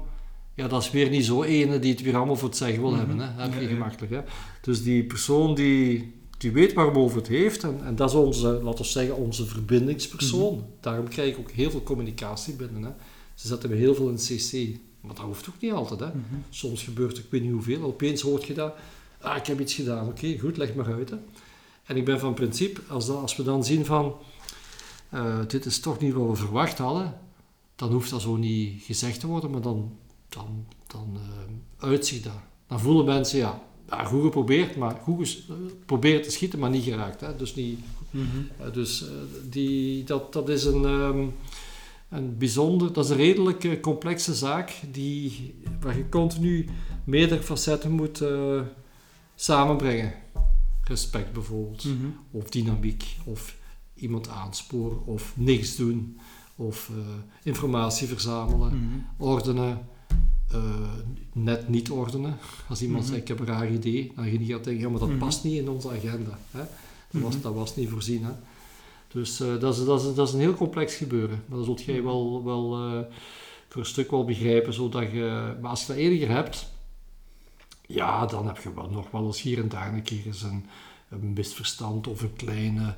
B: Ja, dat is weer niet zo ene die het weer allemaal voor het zeggen wil
A: Mhm.
B: hebben. Hè? Dat heb je
A: Ja,
B: gemakkelijk. Hè? Dus die persoon die, die weet waarover het heeft. En, en dat is onze, laten we zeggen, onze verbindingspersoon.
A: Mhm.
B: Daarom krijg ik ook heel veel communicatie binnen. Hè? Ze zetten me heel veel in CC. Maar dat hoeft ook niet altijd. Hè? Soms gebeurt er, ik weet niet hoeveel, opeens hoort je dat. Ah, ik heb iets gedaan. Oké, goed, leg maar uit. Hè. En ik ben van principe, als, dat, als we dan zien van, eh, dit is toch niet wat we verwacht hadden, dan hoeft dat zo niet gezegd te worden, maar dan, dan, dan eh, uitziet dat. Dan voelen mensen, ja, ja goed geprobeerd, maar goed ges- eh, proberen te schieten, maar niet geraakt. Hè. Dus, niet, eh, dus die, dat, dat is een... ehm, een bijzonder, dat is een redelijk complexe zaak die, waar je continu meerdere facetten moet samenbrengen. Respect bijvoorbeeld,
A: Mhm.
B: of dynamiek, of iemand aansporen, of niks doen, of informatie verzamelen,
A: Mhm.
B: ordenen, eh, net niet ordenen. Als iemand
A: Mhm.
B: zegt, ik heb een raar idee, dan ga je niet gaan denken, ja, maar dat
A: Mhm.
B: past niet in onze agenda. Hè? Dat, was,
A: Mhm.
B: dat was niet voorzien. Hè? Dus eh, dat, is, dat, is, dat is een heel complex gebeuren. Maar dat zult jij wel, wel eh, voor een stuk wel begrijpen. Zodat je, maar als je dat eerder hebt, ja, dan heb je wel, nog wel eens hier en daar een keer eens een, een misverstand of een kleine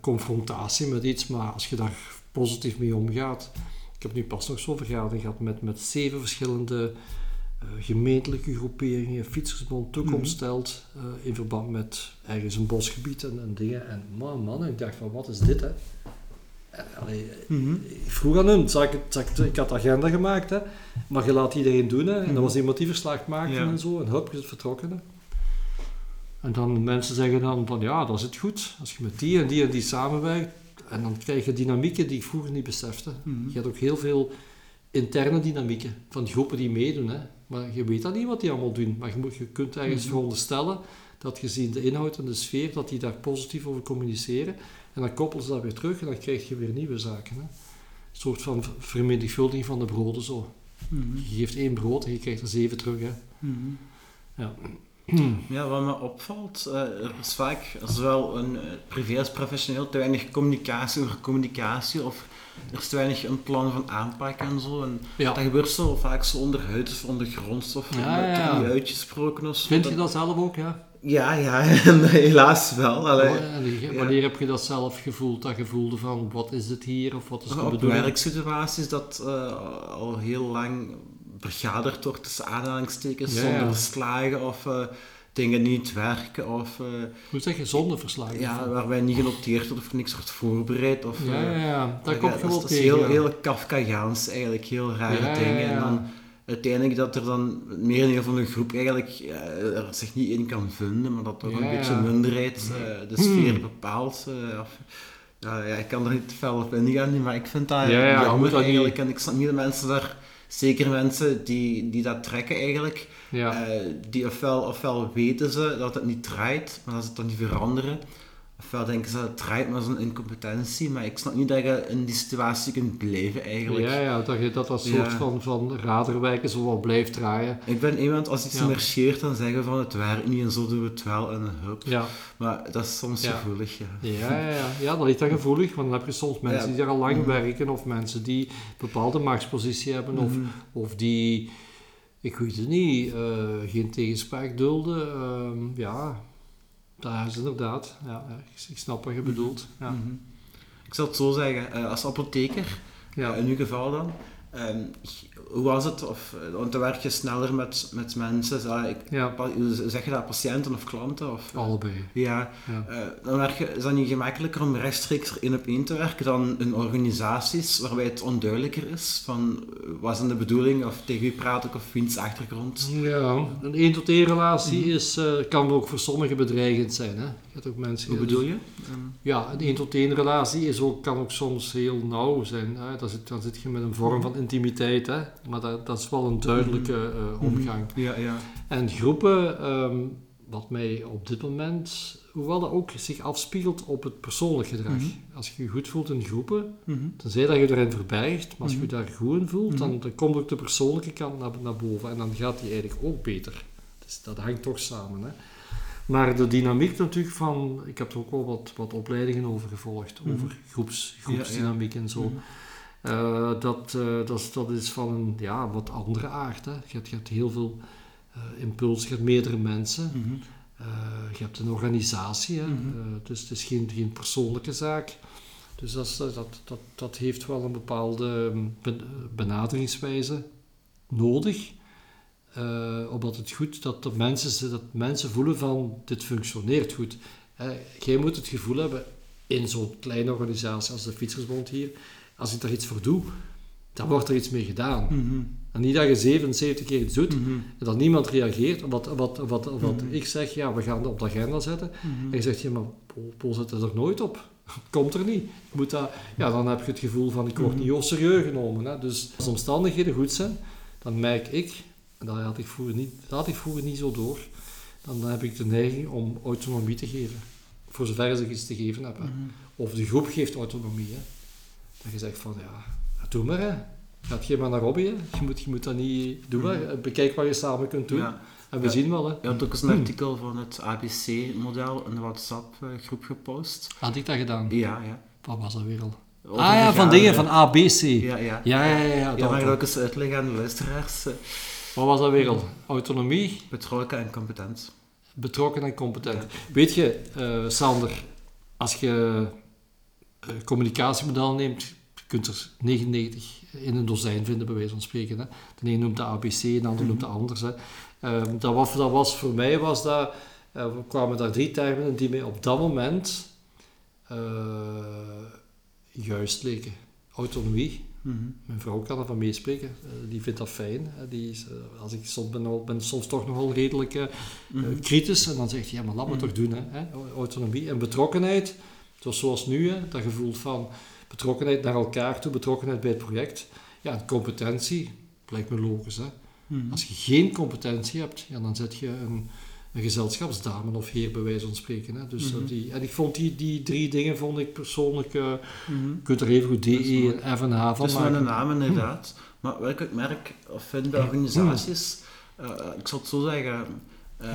B: confrontatie met iets. Maar als je daar positief mee omgaat. Ik heb nu pas nog zo'n vergadering gehad met, met zeven verschillende eh, gemeentelijke groeperingen, Fietsersbond, Toekomst stelt, eh, in verband met ergens een bosgebied en, en dingen. En man, man, ik dacht van wat is dit hè? Allee,
A: Mhm.
B: ik vroeg aan zag ik, het- zag ik, ik had agenda gemaakt, hè, maar je laat iedereen doen. Hè, en
A: Mhm.
B: dat was iemand die verslag maakte
A: Ja.
B: en zo, en hup, je is vertrokken. Hè. En dan mensen zeggen dan van, ja, dat is het goed. Als je met die en die en die samenwerkt, en dan krijg je dynamieken die ik vroeger niet besefte.
A: Mhm.
B: Je hebt ook heel veel interne dynamieken van groepen die meedoen. Hè. Maar je weet dan niet wat die allemaal doen. Maar je, moet, je kunt ergens
A: Mhm.
B: veronderstellen dat gezien de inhoud en de sfeer, dat die daar positief over communiceren. En dan koppelen ze dat weer terug en dan krijg je weer nieuwe zaken. Hè. Een soort van vermenigvuldiging van de broden zo.
A: Mhm.
B: Je geeft één brood en je krijgt er zeven terug. Hè. Ja.
A: Ja, wat me opvalt, eh, er is vaak, zowel een, eh, privé als professioneel, te weinig communicatie over communicatie, of er is te weinig een plan van aanpak en zo. En
B: Ja.
A: dat gebeurt zo vaak zo of ondergronds, of
B: Ja,
A: dat
B: ja, ja.
A: niet uitgesproken of zo.
B: Vind je dat zelf ook? Ja?
A: Ja, ja, helaas wel. Allee.
B: Oh, Wanneer heb je dat zelf gevoeld? Dat je voelde van, wat is het hier? Of wat is de
A: Op
B: bedoeling?
A: werksituaties dat eh, al heel lang vergaderd wordt tussen aanhalingstekens,
B: Ja,
A: zonder verslagen of eh, dingen niet werken of... eh,
B: Hoe zeg je, zonder verslagen?
A: Ja, waarbij niet genoteerd wordt of niks wordt voorbereid. Of,
B: ja,
A: eh,
B: ja, ja. dat
A: ja,
B: komt
A: dat dat is
B: tegen.
A: heel, heel Kafkaiaans eigenlijk, heel rare dingen. En dan uiteindelijk dat er dan meer deel van de groep eigenlijk er zich niet in kan vinden, maar dat toch
B: Ja,
A: een beetje minderheid eh, de sfeer bepaalt. of, ja, ja, ik kan er niet fel op ingaan, maar ik vind dat
B: Ja, ja,
A: jammer
B: dat
A: eigenlijk. En ik snap niet de mensen daar, zeker mensen die, die dat trekken eigenlijk,
B: Ja.
A: eh, die ofwel, ofwel weten ze dat het niet draait, maar dat ze het dan niet veranderen. Ofwel denken ze dat het draait, maar dat is een incompetentie. Maar ik snap niet dat je in die situatie kunt blijven eigenlijk.
B: Ja, ja, dat je dat als
A: Ja.
B: soort van, van raderwijken zo wel blijft draaien.
A: Ik ben iemand, als iets
B: Ja.
A: marcheert, dan zeggen we van het werkt niet en zo doen we het wel en hup.
B: Ja.
A: Maar dat is soms
B: Ja.
A: gevoelig, ja.
B: Ja, ja, ja. ja, dat ligt dan gevoelig, want dan heb je soms mensen die daar al lang werken, of mensen die een bepaalde machtspositie hebben, of,
A: Mhm.
B: of die, ik weet het niet, eh, geen tegenspraak dulden. Ehm, ja, dat is inderdaad. Ja, ik, snap wat je bedoelt. Ja.
A: Mhm. Ik zal het zo zeggen, eh, als apotheker,
B: Ja.
A: in uw geval dan, ehm, hoe was het? Of, eh, want dan werk je sneller met, met mensen, zo, ik,
B: Ja,
A: zeg je dat, patiënten of klanten? Of,
B: allebei.
A: Ja,
B: Ja.
A: Eh, dan werk je, is dat niet gemakkelijker om rechtstreeks één op één te werken dan in organisaties waarbij het onduidelijker is van eh, wat is dan de bedoeling of tegen wie praat ik of wiens achtergrond?
B: Ja, een 1 tot 1 relatie
A: Mhm.
B: is, kan ook voor sommigen bedreigend zijn. Hè? Je hebt ook mensen,
A: Hoe bedoel je?
B: Ja, een 1 tot 1 relatie is ook, kan ook soms heel nauw zijn. Hè? Dan, zit, dan zit je met een vorm van intimiteit, hè? Maar dat, dat is wel een duidelijke eh, omgang.
A: Ja, ja.
B: En groepen, ehm, wat mij op dit moment, hoewel dat ook zich afspiegelt op het persoonlijk gedrag.
A: Mhm.
B: Als je je goed voelt in groepen,
A: Mhm.
B: tenzij dat je erin verbergt, maar als je je
A: Mhm.
B: daar goed in voelt, dan,
A: Mhm.
B: dan komt ook de persoonlijke kant naar, naar boven. En dan gaat die eigenlijk ook beter. Dus dat hangt toch samen. Hè. Maar de dynamiek natuurlijk van, ik heb er ook wel wat, wat opleidingen over gevolgd,
A: Mhm.
B: over groeps,
A: Ja,
B: groepsdynamiek en zo. Eh, dat, eh, dat, is, dat is van een ja, wat andere aard. Hè. Je, hebt, je hebt heel veel eh impuls, je hebt meerdere mensen.
A: Mhm.
B: Je hebt een organisatie, hè.
A: Mhm.
B: Dus het is geen, geen persoonlijke zaak. Dus dat, dat, dat, dat heeft wel een bepaalde ben- benaderingswijze nodig. Omdat het goed dat de mensen, dat mensen voelen van dit functioneert goed. Jij moet het gevoel hebben in zo'n kleine organisatie als de Fietsersbond hier, als ik daar iets voor doe, dan wordt er iets mee gedaan.
A: Mhm.
B: En niet dat je 77 keer iets doet
A: Mhm.
B: en dat niemand reageert. Wat, wat, wat, wat
A: Mhm.
B: ik zeg, ja, we gaan het op de agenda zetten. En je zegt, ja, maar Paul, Paul zet er nooit op. Komt er niet. Je moet dat, ja, dan heb je het gevoel van, ik word niet heel serieus genomen. Hè. Dus als de omstandigheden goed zijn, dan merk ik, en dat had ik vroeger niet, dat had ik vroeger niet zo door, dan heb ik de neiging om autonomie te geven. Voor zover ze iets te geven hebben.
A: Mhm.
B: Of de groep geeft autonomie. Hè. Dat je zegt van, ja, doe maar hè. Gaat geen maar naar Robbie, hè. Je moet, je moet dat niet doen. hè. Bekijk wat je samen kunt doen.
A: Ja.
B: En we
A: Ja.
B: zien wel, hè.
A: Je had ook eens een artikel van het ABC-model in de WhatsApp-groep gepost.
B: Had ik dat gedaan?
A: Ja, ja.
B: Wat was dat weer al?
A: Over
B: ah ja, van dingen, van A, B, C. Ja,
A: Ja, ja.
B: ja, ja. ja,
A: Ja,
B: dat-
A: mag ik dat ook eens uitleggen aan de luisteraars? Eh,
B: Wat was dat weer al? Autonomie,
A: Betrokken en competent.
B: betrokken en competent. Weet je, eh, Sander, als je eh, communicatiemodel neemt, je kunt er 99 in een dozijn vinden, bij wijze van spreken. Hè. De een noemt de ABC, de ander noemt de anders. Hè. Ehm, dat, was, dat was voor mij, was dat, eh, we kwamen daar drie termen in die mij op dat moment eh, juist leken. Autonomie,
A: Mhm.
B: mijn vrouw kan ervan meespreken, Eh, die vindt dat fijn. Die is, eh, als ik soms ben, al- ben soms toch nogal redelijk eh,
A: Mhm.
B: eh, kritisch en dan zegt hij, ja maar laat me
A: Mhm.
B: toch doen. Hè? hè, Autonomie en betrokkenheid, zoals, zoals nu, hè, dat gevoel van betrokkenheid naar elkaar toe, betrokkenheid bij het project. Ja, en competentie, lijkt me logisch. Hè?
A: Mhm.
B: Als je geen competentie hebt, ja, dan zet je een, een gezelschapsdame of heer bij wijze van spreken. Hè? Dus,
A: Mhm.
B: eh, die, en ik vond die, die drie dingen, vond ik persoonlijk, eh,
A: Mhm.
B: je kunt er even goed DE en F en H van
A: Het is wel
B: maken.
A: een naam inderdaad. Maar wat ik merk of vind bij organisaties, eh, ik zal het zo zeggen, eh,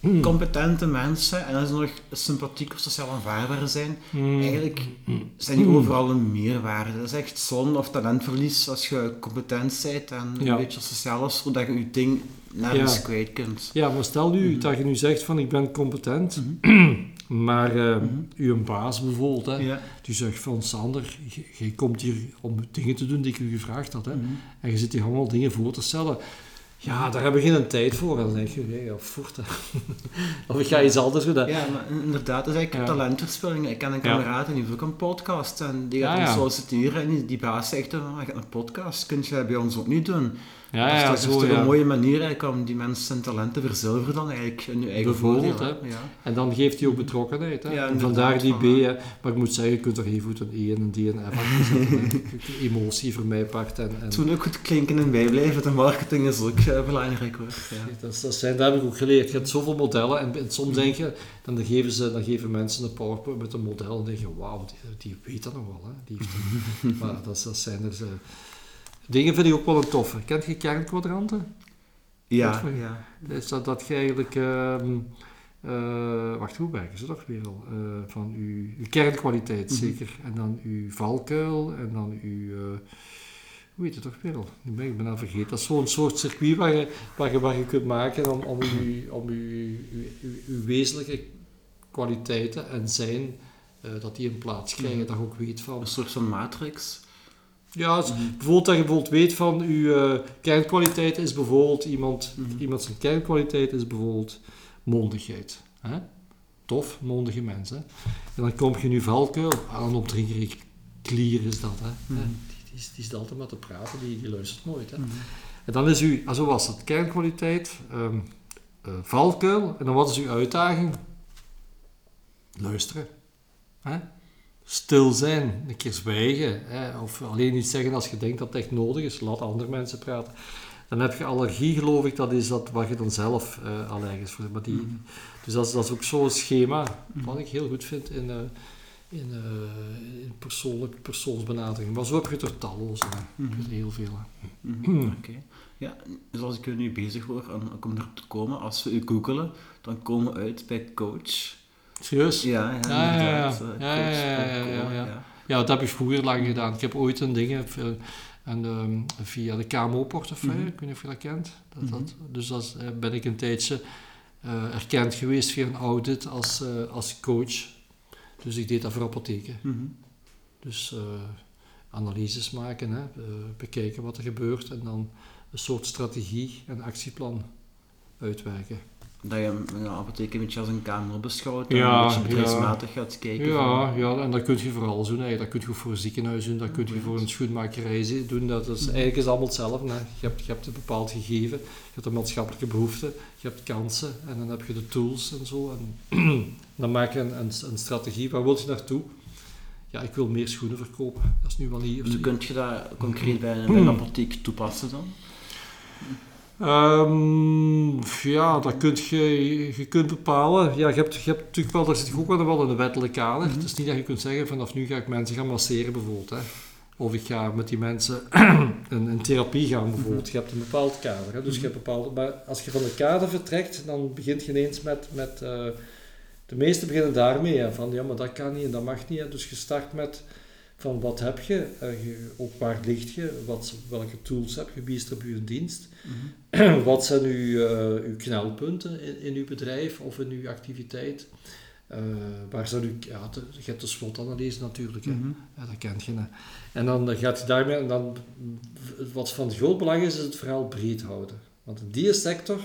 B: Hmm.
A: competente mensen en als ze nog sympathiek of sociaal aanvaardbaar zijn,
B: Hmm.
A: eigenlijk zijn die overal een meerwaarde. Dat is echt zonde of talentverlies als je competent bent en
B: Ja.
A: een beetje sociaal is, zodat je je ding nergens
B: Ja.
A: kwijt kunt.
B: Ja, maar stel nu
A: Mhm.
B: dat je nu zegt van ik ben competent,
A: Mhm.
B: maar eh
A: Mhm.
B: uw baas bijvoorbeeld, hè,
A: Ja.
B: die zegt van Sander, je komt hier om dingen te doen die ik u gevraagd had. Hè,
A: Mhm.
B: en je zit hier allemaal dingen voor te stellen. Ja, daar hebben we geen tijd voor. Dan denk je, ja, voort. hè. of ik ga iets anders doen.
A: Ja, maar inderdaad, dat is eigenlijk
B: Ja.
A: talentverspilling. Ik ken een kameraad en die heeft ook een podcast en die gaat
B: Ja,
A: solliciteren en die, die baas zegt dan, "Ah, je hebt een podcast, kun je dat bij ons ook niet doen?
B: Ja,
A: dus
B: ja,
A: dat is
B: zo,
A: toch
B: ja.
A: een mooie manier om die mensen hun talenten verzilveren dan eigenlijk in je eigen
B: Bijvoorbeeld,
A: voordeel.
B: hè.
A: Ja.
B: En dan geeft hij ook betrokkenheid. Hè.
A: Ja,
B: en vandaar die B. hè. Maar ik moet zeggen, je kunt er even goed een E en een D en F zetten. Emotie voor mij part. En, en
A: moet ook goed klinken en bijblijven, de marketing is ook eh, belangrijk hoor. Ja.
B: dat, dat, zijn, dat heb ik ook geleerd. Je hebt zoveel modellen en, en soms denk je, dan geven, ze, dan geven mensen een PowerPoint met een model en denk je, wauw, die, die weet dat nog wel. Hè. Die heeft maar dat, dat zijn er... ze- dingen vind ik ook wel een toffe. Kent je kernkwadranten?
A: Ja,
B: voor-
A: ja.
B: Is dat, dat je eigenlijk... ehm, eh, wacht, hoe werken ze toch weer al? Eh, van uw, uw kernkwaliteit,
A: Mhm.
B: zeker. En dan uw valkuil en dan uw... eh, hoe heet het toch weer al? Nu ben ik bijna vergeten. Dat is zo'n soort circuit waar je, waar je, waar je kunt maken om, om, uw, om uw, uw, wezenlijke kwaliteiten en zijn, dat die een plaats krijgen.
A: Mhm.
B: Dat je ook weet van...
A: Een soort van matrix.
B: Ja, als- bijvoorbeeld dat je bijvoorbeeld weet van uw eh, kernkwaliteit is bijvoorbeeld iemand,
A: Mhm.
B: iemand zijn kernkwaliteit is bijvoorbeeld mondigheid. Hè? Tof, mondige mensen. En dan kom je je valkuil, aan een opdringerig klier is dat. Hè?
A: Mhm.
B: Hè? Die, die, is- die altijd maar te praten, die, die luistert nooit. Hè?
A: Mhm.
B: En dan is u, ah, zo was het, kernkwaliteit, ehm, eh, valkuil, en dan wat is uw uitdaging? Luisteren. Hè? Stil zijn, een keer zwijgen. Hè? Of alleen iets zeggen als je denkt dat het echt nodig is. Laat andere mensen praten. Dan heb je allergie, geloof ik, dat is dat wat je dan zelf eh allergisch voor bent.
A: Mhm.
B: Dus dat is, dat is ook zo'n schema,
A: Mhm.
B: wat ik heel goed vind in, eh, in, eh, in persoonlijk, persoonsbenadering. Maar zo heb je het er talloze. er heel veel.
A: Mhm, Oké. Ja, zoals ik er nu bezig en ook om erop te komen, als we u googelen, dan komen we uit bij coach.
B: Serieus?
A: Ja, ja,
B: Ja, ja, ja. dat heb ik vroeger lang gedaan. Ik heb ooit een ding eh, en, ehm, via de KMO-portefeuille,
A: Mhm.
B: ik weet niet of je dat kent. Dat,
A: Mhm.
B: dat, dus dat eh, ben ik een tijdje eh, erkend geweest via een audit als, eh, als coach. Dus ik deed dat voor apotheken.
A: Mhm.
B: Dus eh, analyses maken, hè, bekijken wat er gebeurt en dan een soort strategie en actieplan uitwerken.
A: Dat je een apotheek een beetje als een kamer beschouwt en
B: Ja,
A: een beetje
B: ja.
A: bedrijfsmatig gaat kijken.
B: Ja,
A: van-
B: ja, en dat kun je voor alles doen. Eigenlijk. Dat kun je voor een ziekenhuis doen, dat kun je voor een schoenmakerij doen. Dat is, eigenlijk is het allemaal hetzelfde. Hè. Je, hebt, je hebt een bepaald gegeven, je hebt een maatschappelijke behoefte, je hebt kansen en dan heb je de tools en zo. En dan maak je een, een, een strategie. Waar wil je naartoe? Ja, ik wil meer schoenen verkopen. Dat is nu wel niet...
A: Dus kun je dat concreet bij een, bij een apotheek toepassen dan?
B: Ehm, ja, dat kunt je, je kunt bepalen. Ja, je hebt, je hebt natuurlijk wel, daar zit ook wel in een wettelijk kader. Het is niet dat je kunt zeggen, vanaf nu ga ik mensen gaan masseren bijvoorbeeld. Hè. Of ik ga met die mensen in, in therapie gaan bijvoorbeeld. Je hebt een bepaald kader. Hè. Dus je hebt bepaalde, maar als je van het kader vertrekt, dan begint je ineens met... met eh, de meesten beginnen daarmee, hè, van ja, maar dat kan niet en dat mag niet. Hè. Dus je start met van wat heb je, eh, je op waar ligt je, wat, welke tools heb je, wie is er bij je dienst. Wat zijn uw, eh, uw knelpunten in, in uw bedrijf of in uw activiteit? Eh, waar zijn uw, ja, de, je hebt de SWOT-analyse natuurlijk, hè.
A: Mhm.
B: Ja, dat kent je. Hè. En dan gaat je daarmee, en dan, wat van groot belang is, is het verhaal breed houden. Want in die sector,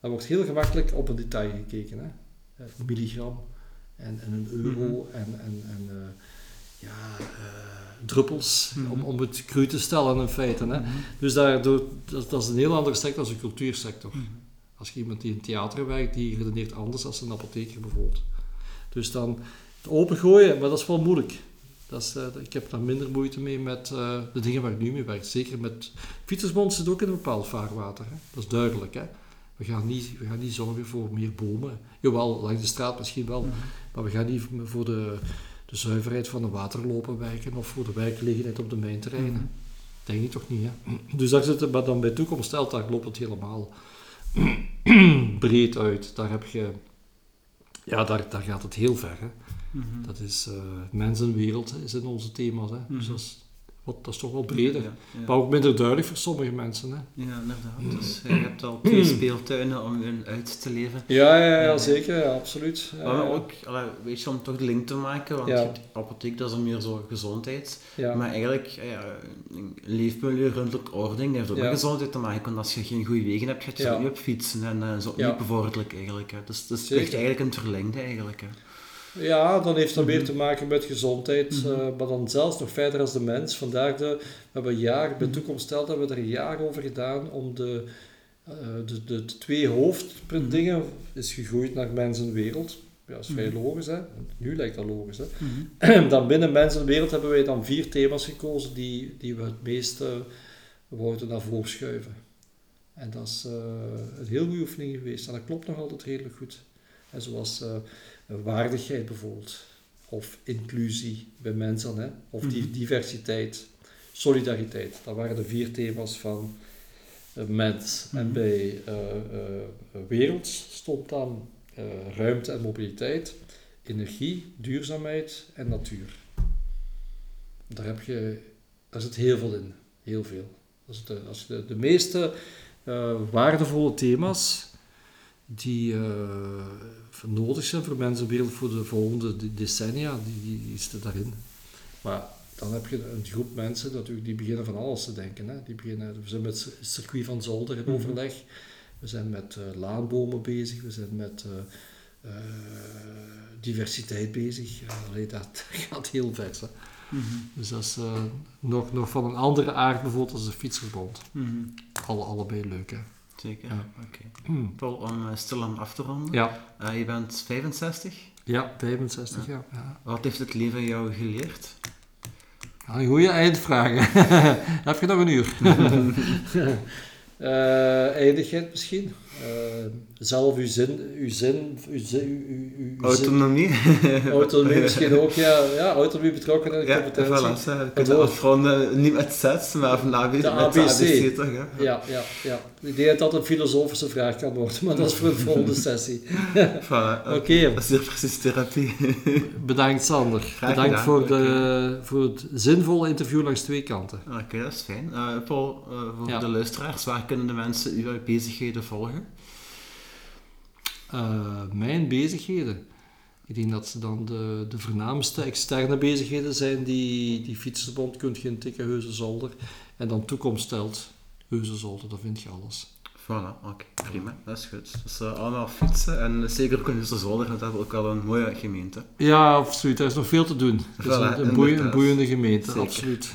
B: daar wordt heel gemakkelijk op een detail gekeken. Hè. Een milligram en, en een euro en, en, en eh, ja, eh, druppels
A: Mhm.
B: om, om het cru te stellen in feite. Hè.
A: Mhm.
B: Dus daardoor, dat, dat is een heel andere sector dan een cultuursector.
A: Mhm.
B: Als je iemand die in theater werkt, die redeneert anders dan een apotheker bijvoorbeeld. Dus dan het opengooien, maar dat is wel moeilijk. Dat is, eh, ik heb daar minder moeite mee met eh, de dingen waar ik nu mee werk. Zeker met Fietsersbond zit ook in een bepaald vaarwater. Hè. Dat is duidelijk. Hè. We, gaan niet, we gaan niet zorgen voor meer bomen. Jawel, langs de straat misschien wel. Maar we gaan niet voor de, de zuiverheid van de waterlopen werken of voor de werkgelegenheid op de mijnterreinen.
A: Mhm.
B: Denk ik toch niet, hè? Dus daar zit het, maar dan bij toekomst stelt, daar loopt het helemaal breed uit. Daar heb je, ja, daar, daar gaat het heel ver, hè?
A: Mhm.
B: Dat is eh mens en wereld is in onze thema's, hè? Dus dat is, wat, dat is toch wel breder.
A: Ja, ja.
B: Maar ook minder duidelijk voor sommige mensen, hè?
A: Ja, inderdaad. Dus je hebt al twee speeltuinen om je uit te leven.
B: Ja, ja, ja,
A: Ja.
B: zeker, ja, absoluut. Ja,
A: Maar ook, allee, weet je, om toch de link te maken, want
B: Ja.
A: je apotheek, dat is meer zo gezondheid.
B: ja.
A: Maar eigenlijk, ja, een leefmilieu, ruimtelijke ordening, heeft ook
B: Ja.
A: met gezondheid te maken. Want als je geen goede wegen hebt, gaat je niet op fietsen en uh, zo
B: Ja.
A: niet bevorderlijk eigenlijk. Hè. Dus dat
B: Zeker.
A: ligt eigenlijk het verlengde eigenlijk. Hè.
B: Ja, dan heeft dat weer
A: Mhm.
B: te maken met gezondheid,
A: Mhm.
B: eh, maar dan zelfs nog verder als de mens. Vandaar de, we hebben jaar, bij
A: Mhm.
B: Toekomst Stelt hebben we er een jaar over gedaan om de, eh, de, de, de twee hoofddingen is gegroeid naar mens en wereld. Ja, dat is vrij logisch, hè. Nu lijkt dat logisch, hè. dan binnen mens en wereld hebben wij dan vier thema's gekozen die, die we het meeste wouden naar voren schuiven. En dat is eh, een heel goede oefening geweest. En dat klopt nog altijd redelijk goed. En zoals waardigheid bijvoorbeeld. Of inclusie bij mensen. Hè? Of die
A: Mhm.
B: diversiteit. Solidariteit. Dat waren de vier thema's van mens. En
A: Mhm.
B: bij eh, wereld stond dan eh, ruimte en mobiliteit. Energie, duurzaamheid en natuur. Daar, heb je, daar zit heel veel in. Heel veel. Dat is de, als je de, de meeste waardevolle thema's die nodig zijn voor mensen wereld voor de volgende de- decennia, die, die, die zitten daarin. Maar dan heb je een groep mensen natuurlijk, die beginnen van alles te denken. Hè. Die beginnen, we zijn met het circuit van Zolder in
A: Mhm.
B: overleg. We zijn met eh, laanbomen bezig. We zijn met eh, eh, diversiteit bezig. Allee, dat gaat heel ver. Hè.
A: Mhm.
B: Dus dat is nog, nog van een andere aard bijvoorbeeld als de fietsverbond.
A: Mhm.
B: Alle, allebei leuk, hè.
A: Zeker,
B: Ja.
A: oké. Paul, om uh, stilaan af te ronden.
B: Ja,
A: Uh, je bent 65.
B: ja 65 jaar. Ja.
A: Wat heeft het leven jou geleerd?
B: Ja, een goede eindvraag. Heb je nog een uur? Eh, eindigheid misschien. Eh, zelf uw zin, uw zin, uw zin, uw, uw, uw zin-
A: Autonomie.
B: autonomie misschien ook, ja. Ja, autonomie, betrokkenheid,
A: Ja,
B: competentie.
A: voilà. zo. Je kunt
B: Waardoor- De
A: met
B: ABC.
A: de ABC toch?
B: Ja, ja, ja. Ik denk dat dat een filosofische vraag kan worden, maar dat is voor een volgende sessie.
A: Voilà.
B: Oké,
A: Dat is hier precies therapie.
B: bedankt Sander.
A: Graag
B: bedankt
A: gedaan.
B: voor, de, voor het zinvolle interview langs twee kanten.
A: Oké, dat is fijn. Uh, Paul, uh, voor
B: Ja.
A: de luisteraars, waar kunnen de mensen uw bezigheden volgen?
B: Uh, mijn bezigheden. Ik denk dat ze dan de, de voornaamste externe bezigheden zijn die, die Fietsersbond kunt je intikken, Heuze Zolder. En dan toekomst stelt, Heuze Zolder, daar vind je alles.
A: Voilà, oké, prima, dat is goed. Dus uh, allemaal fietsen en zeker ook in Heuze Zolder, want dat is ook al een mooie gemeente.
B: Ja, absoluut. Er is nog veel te doen. Het is
A: Voilà,
B: een, boeiende gemeente,
A: Zeker.
B: absoluut.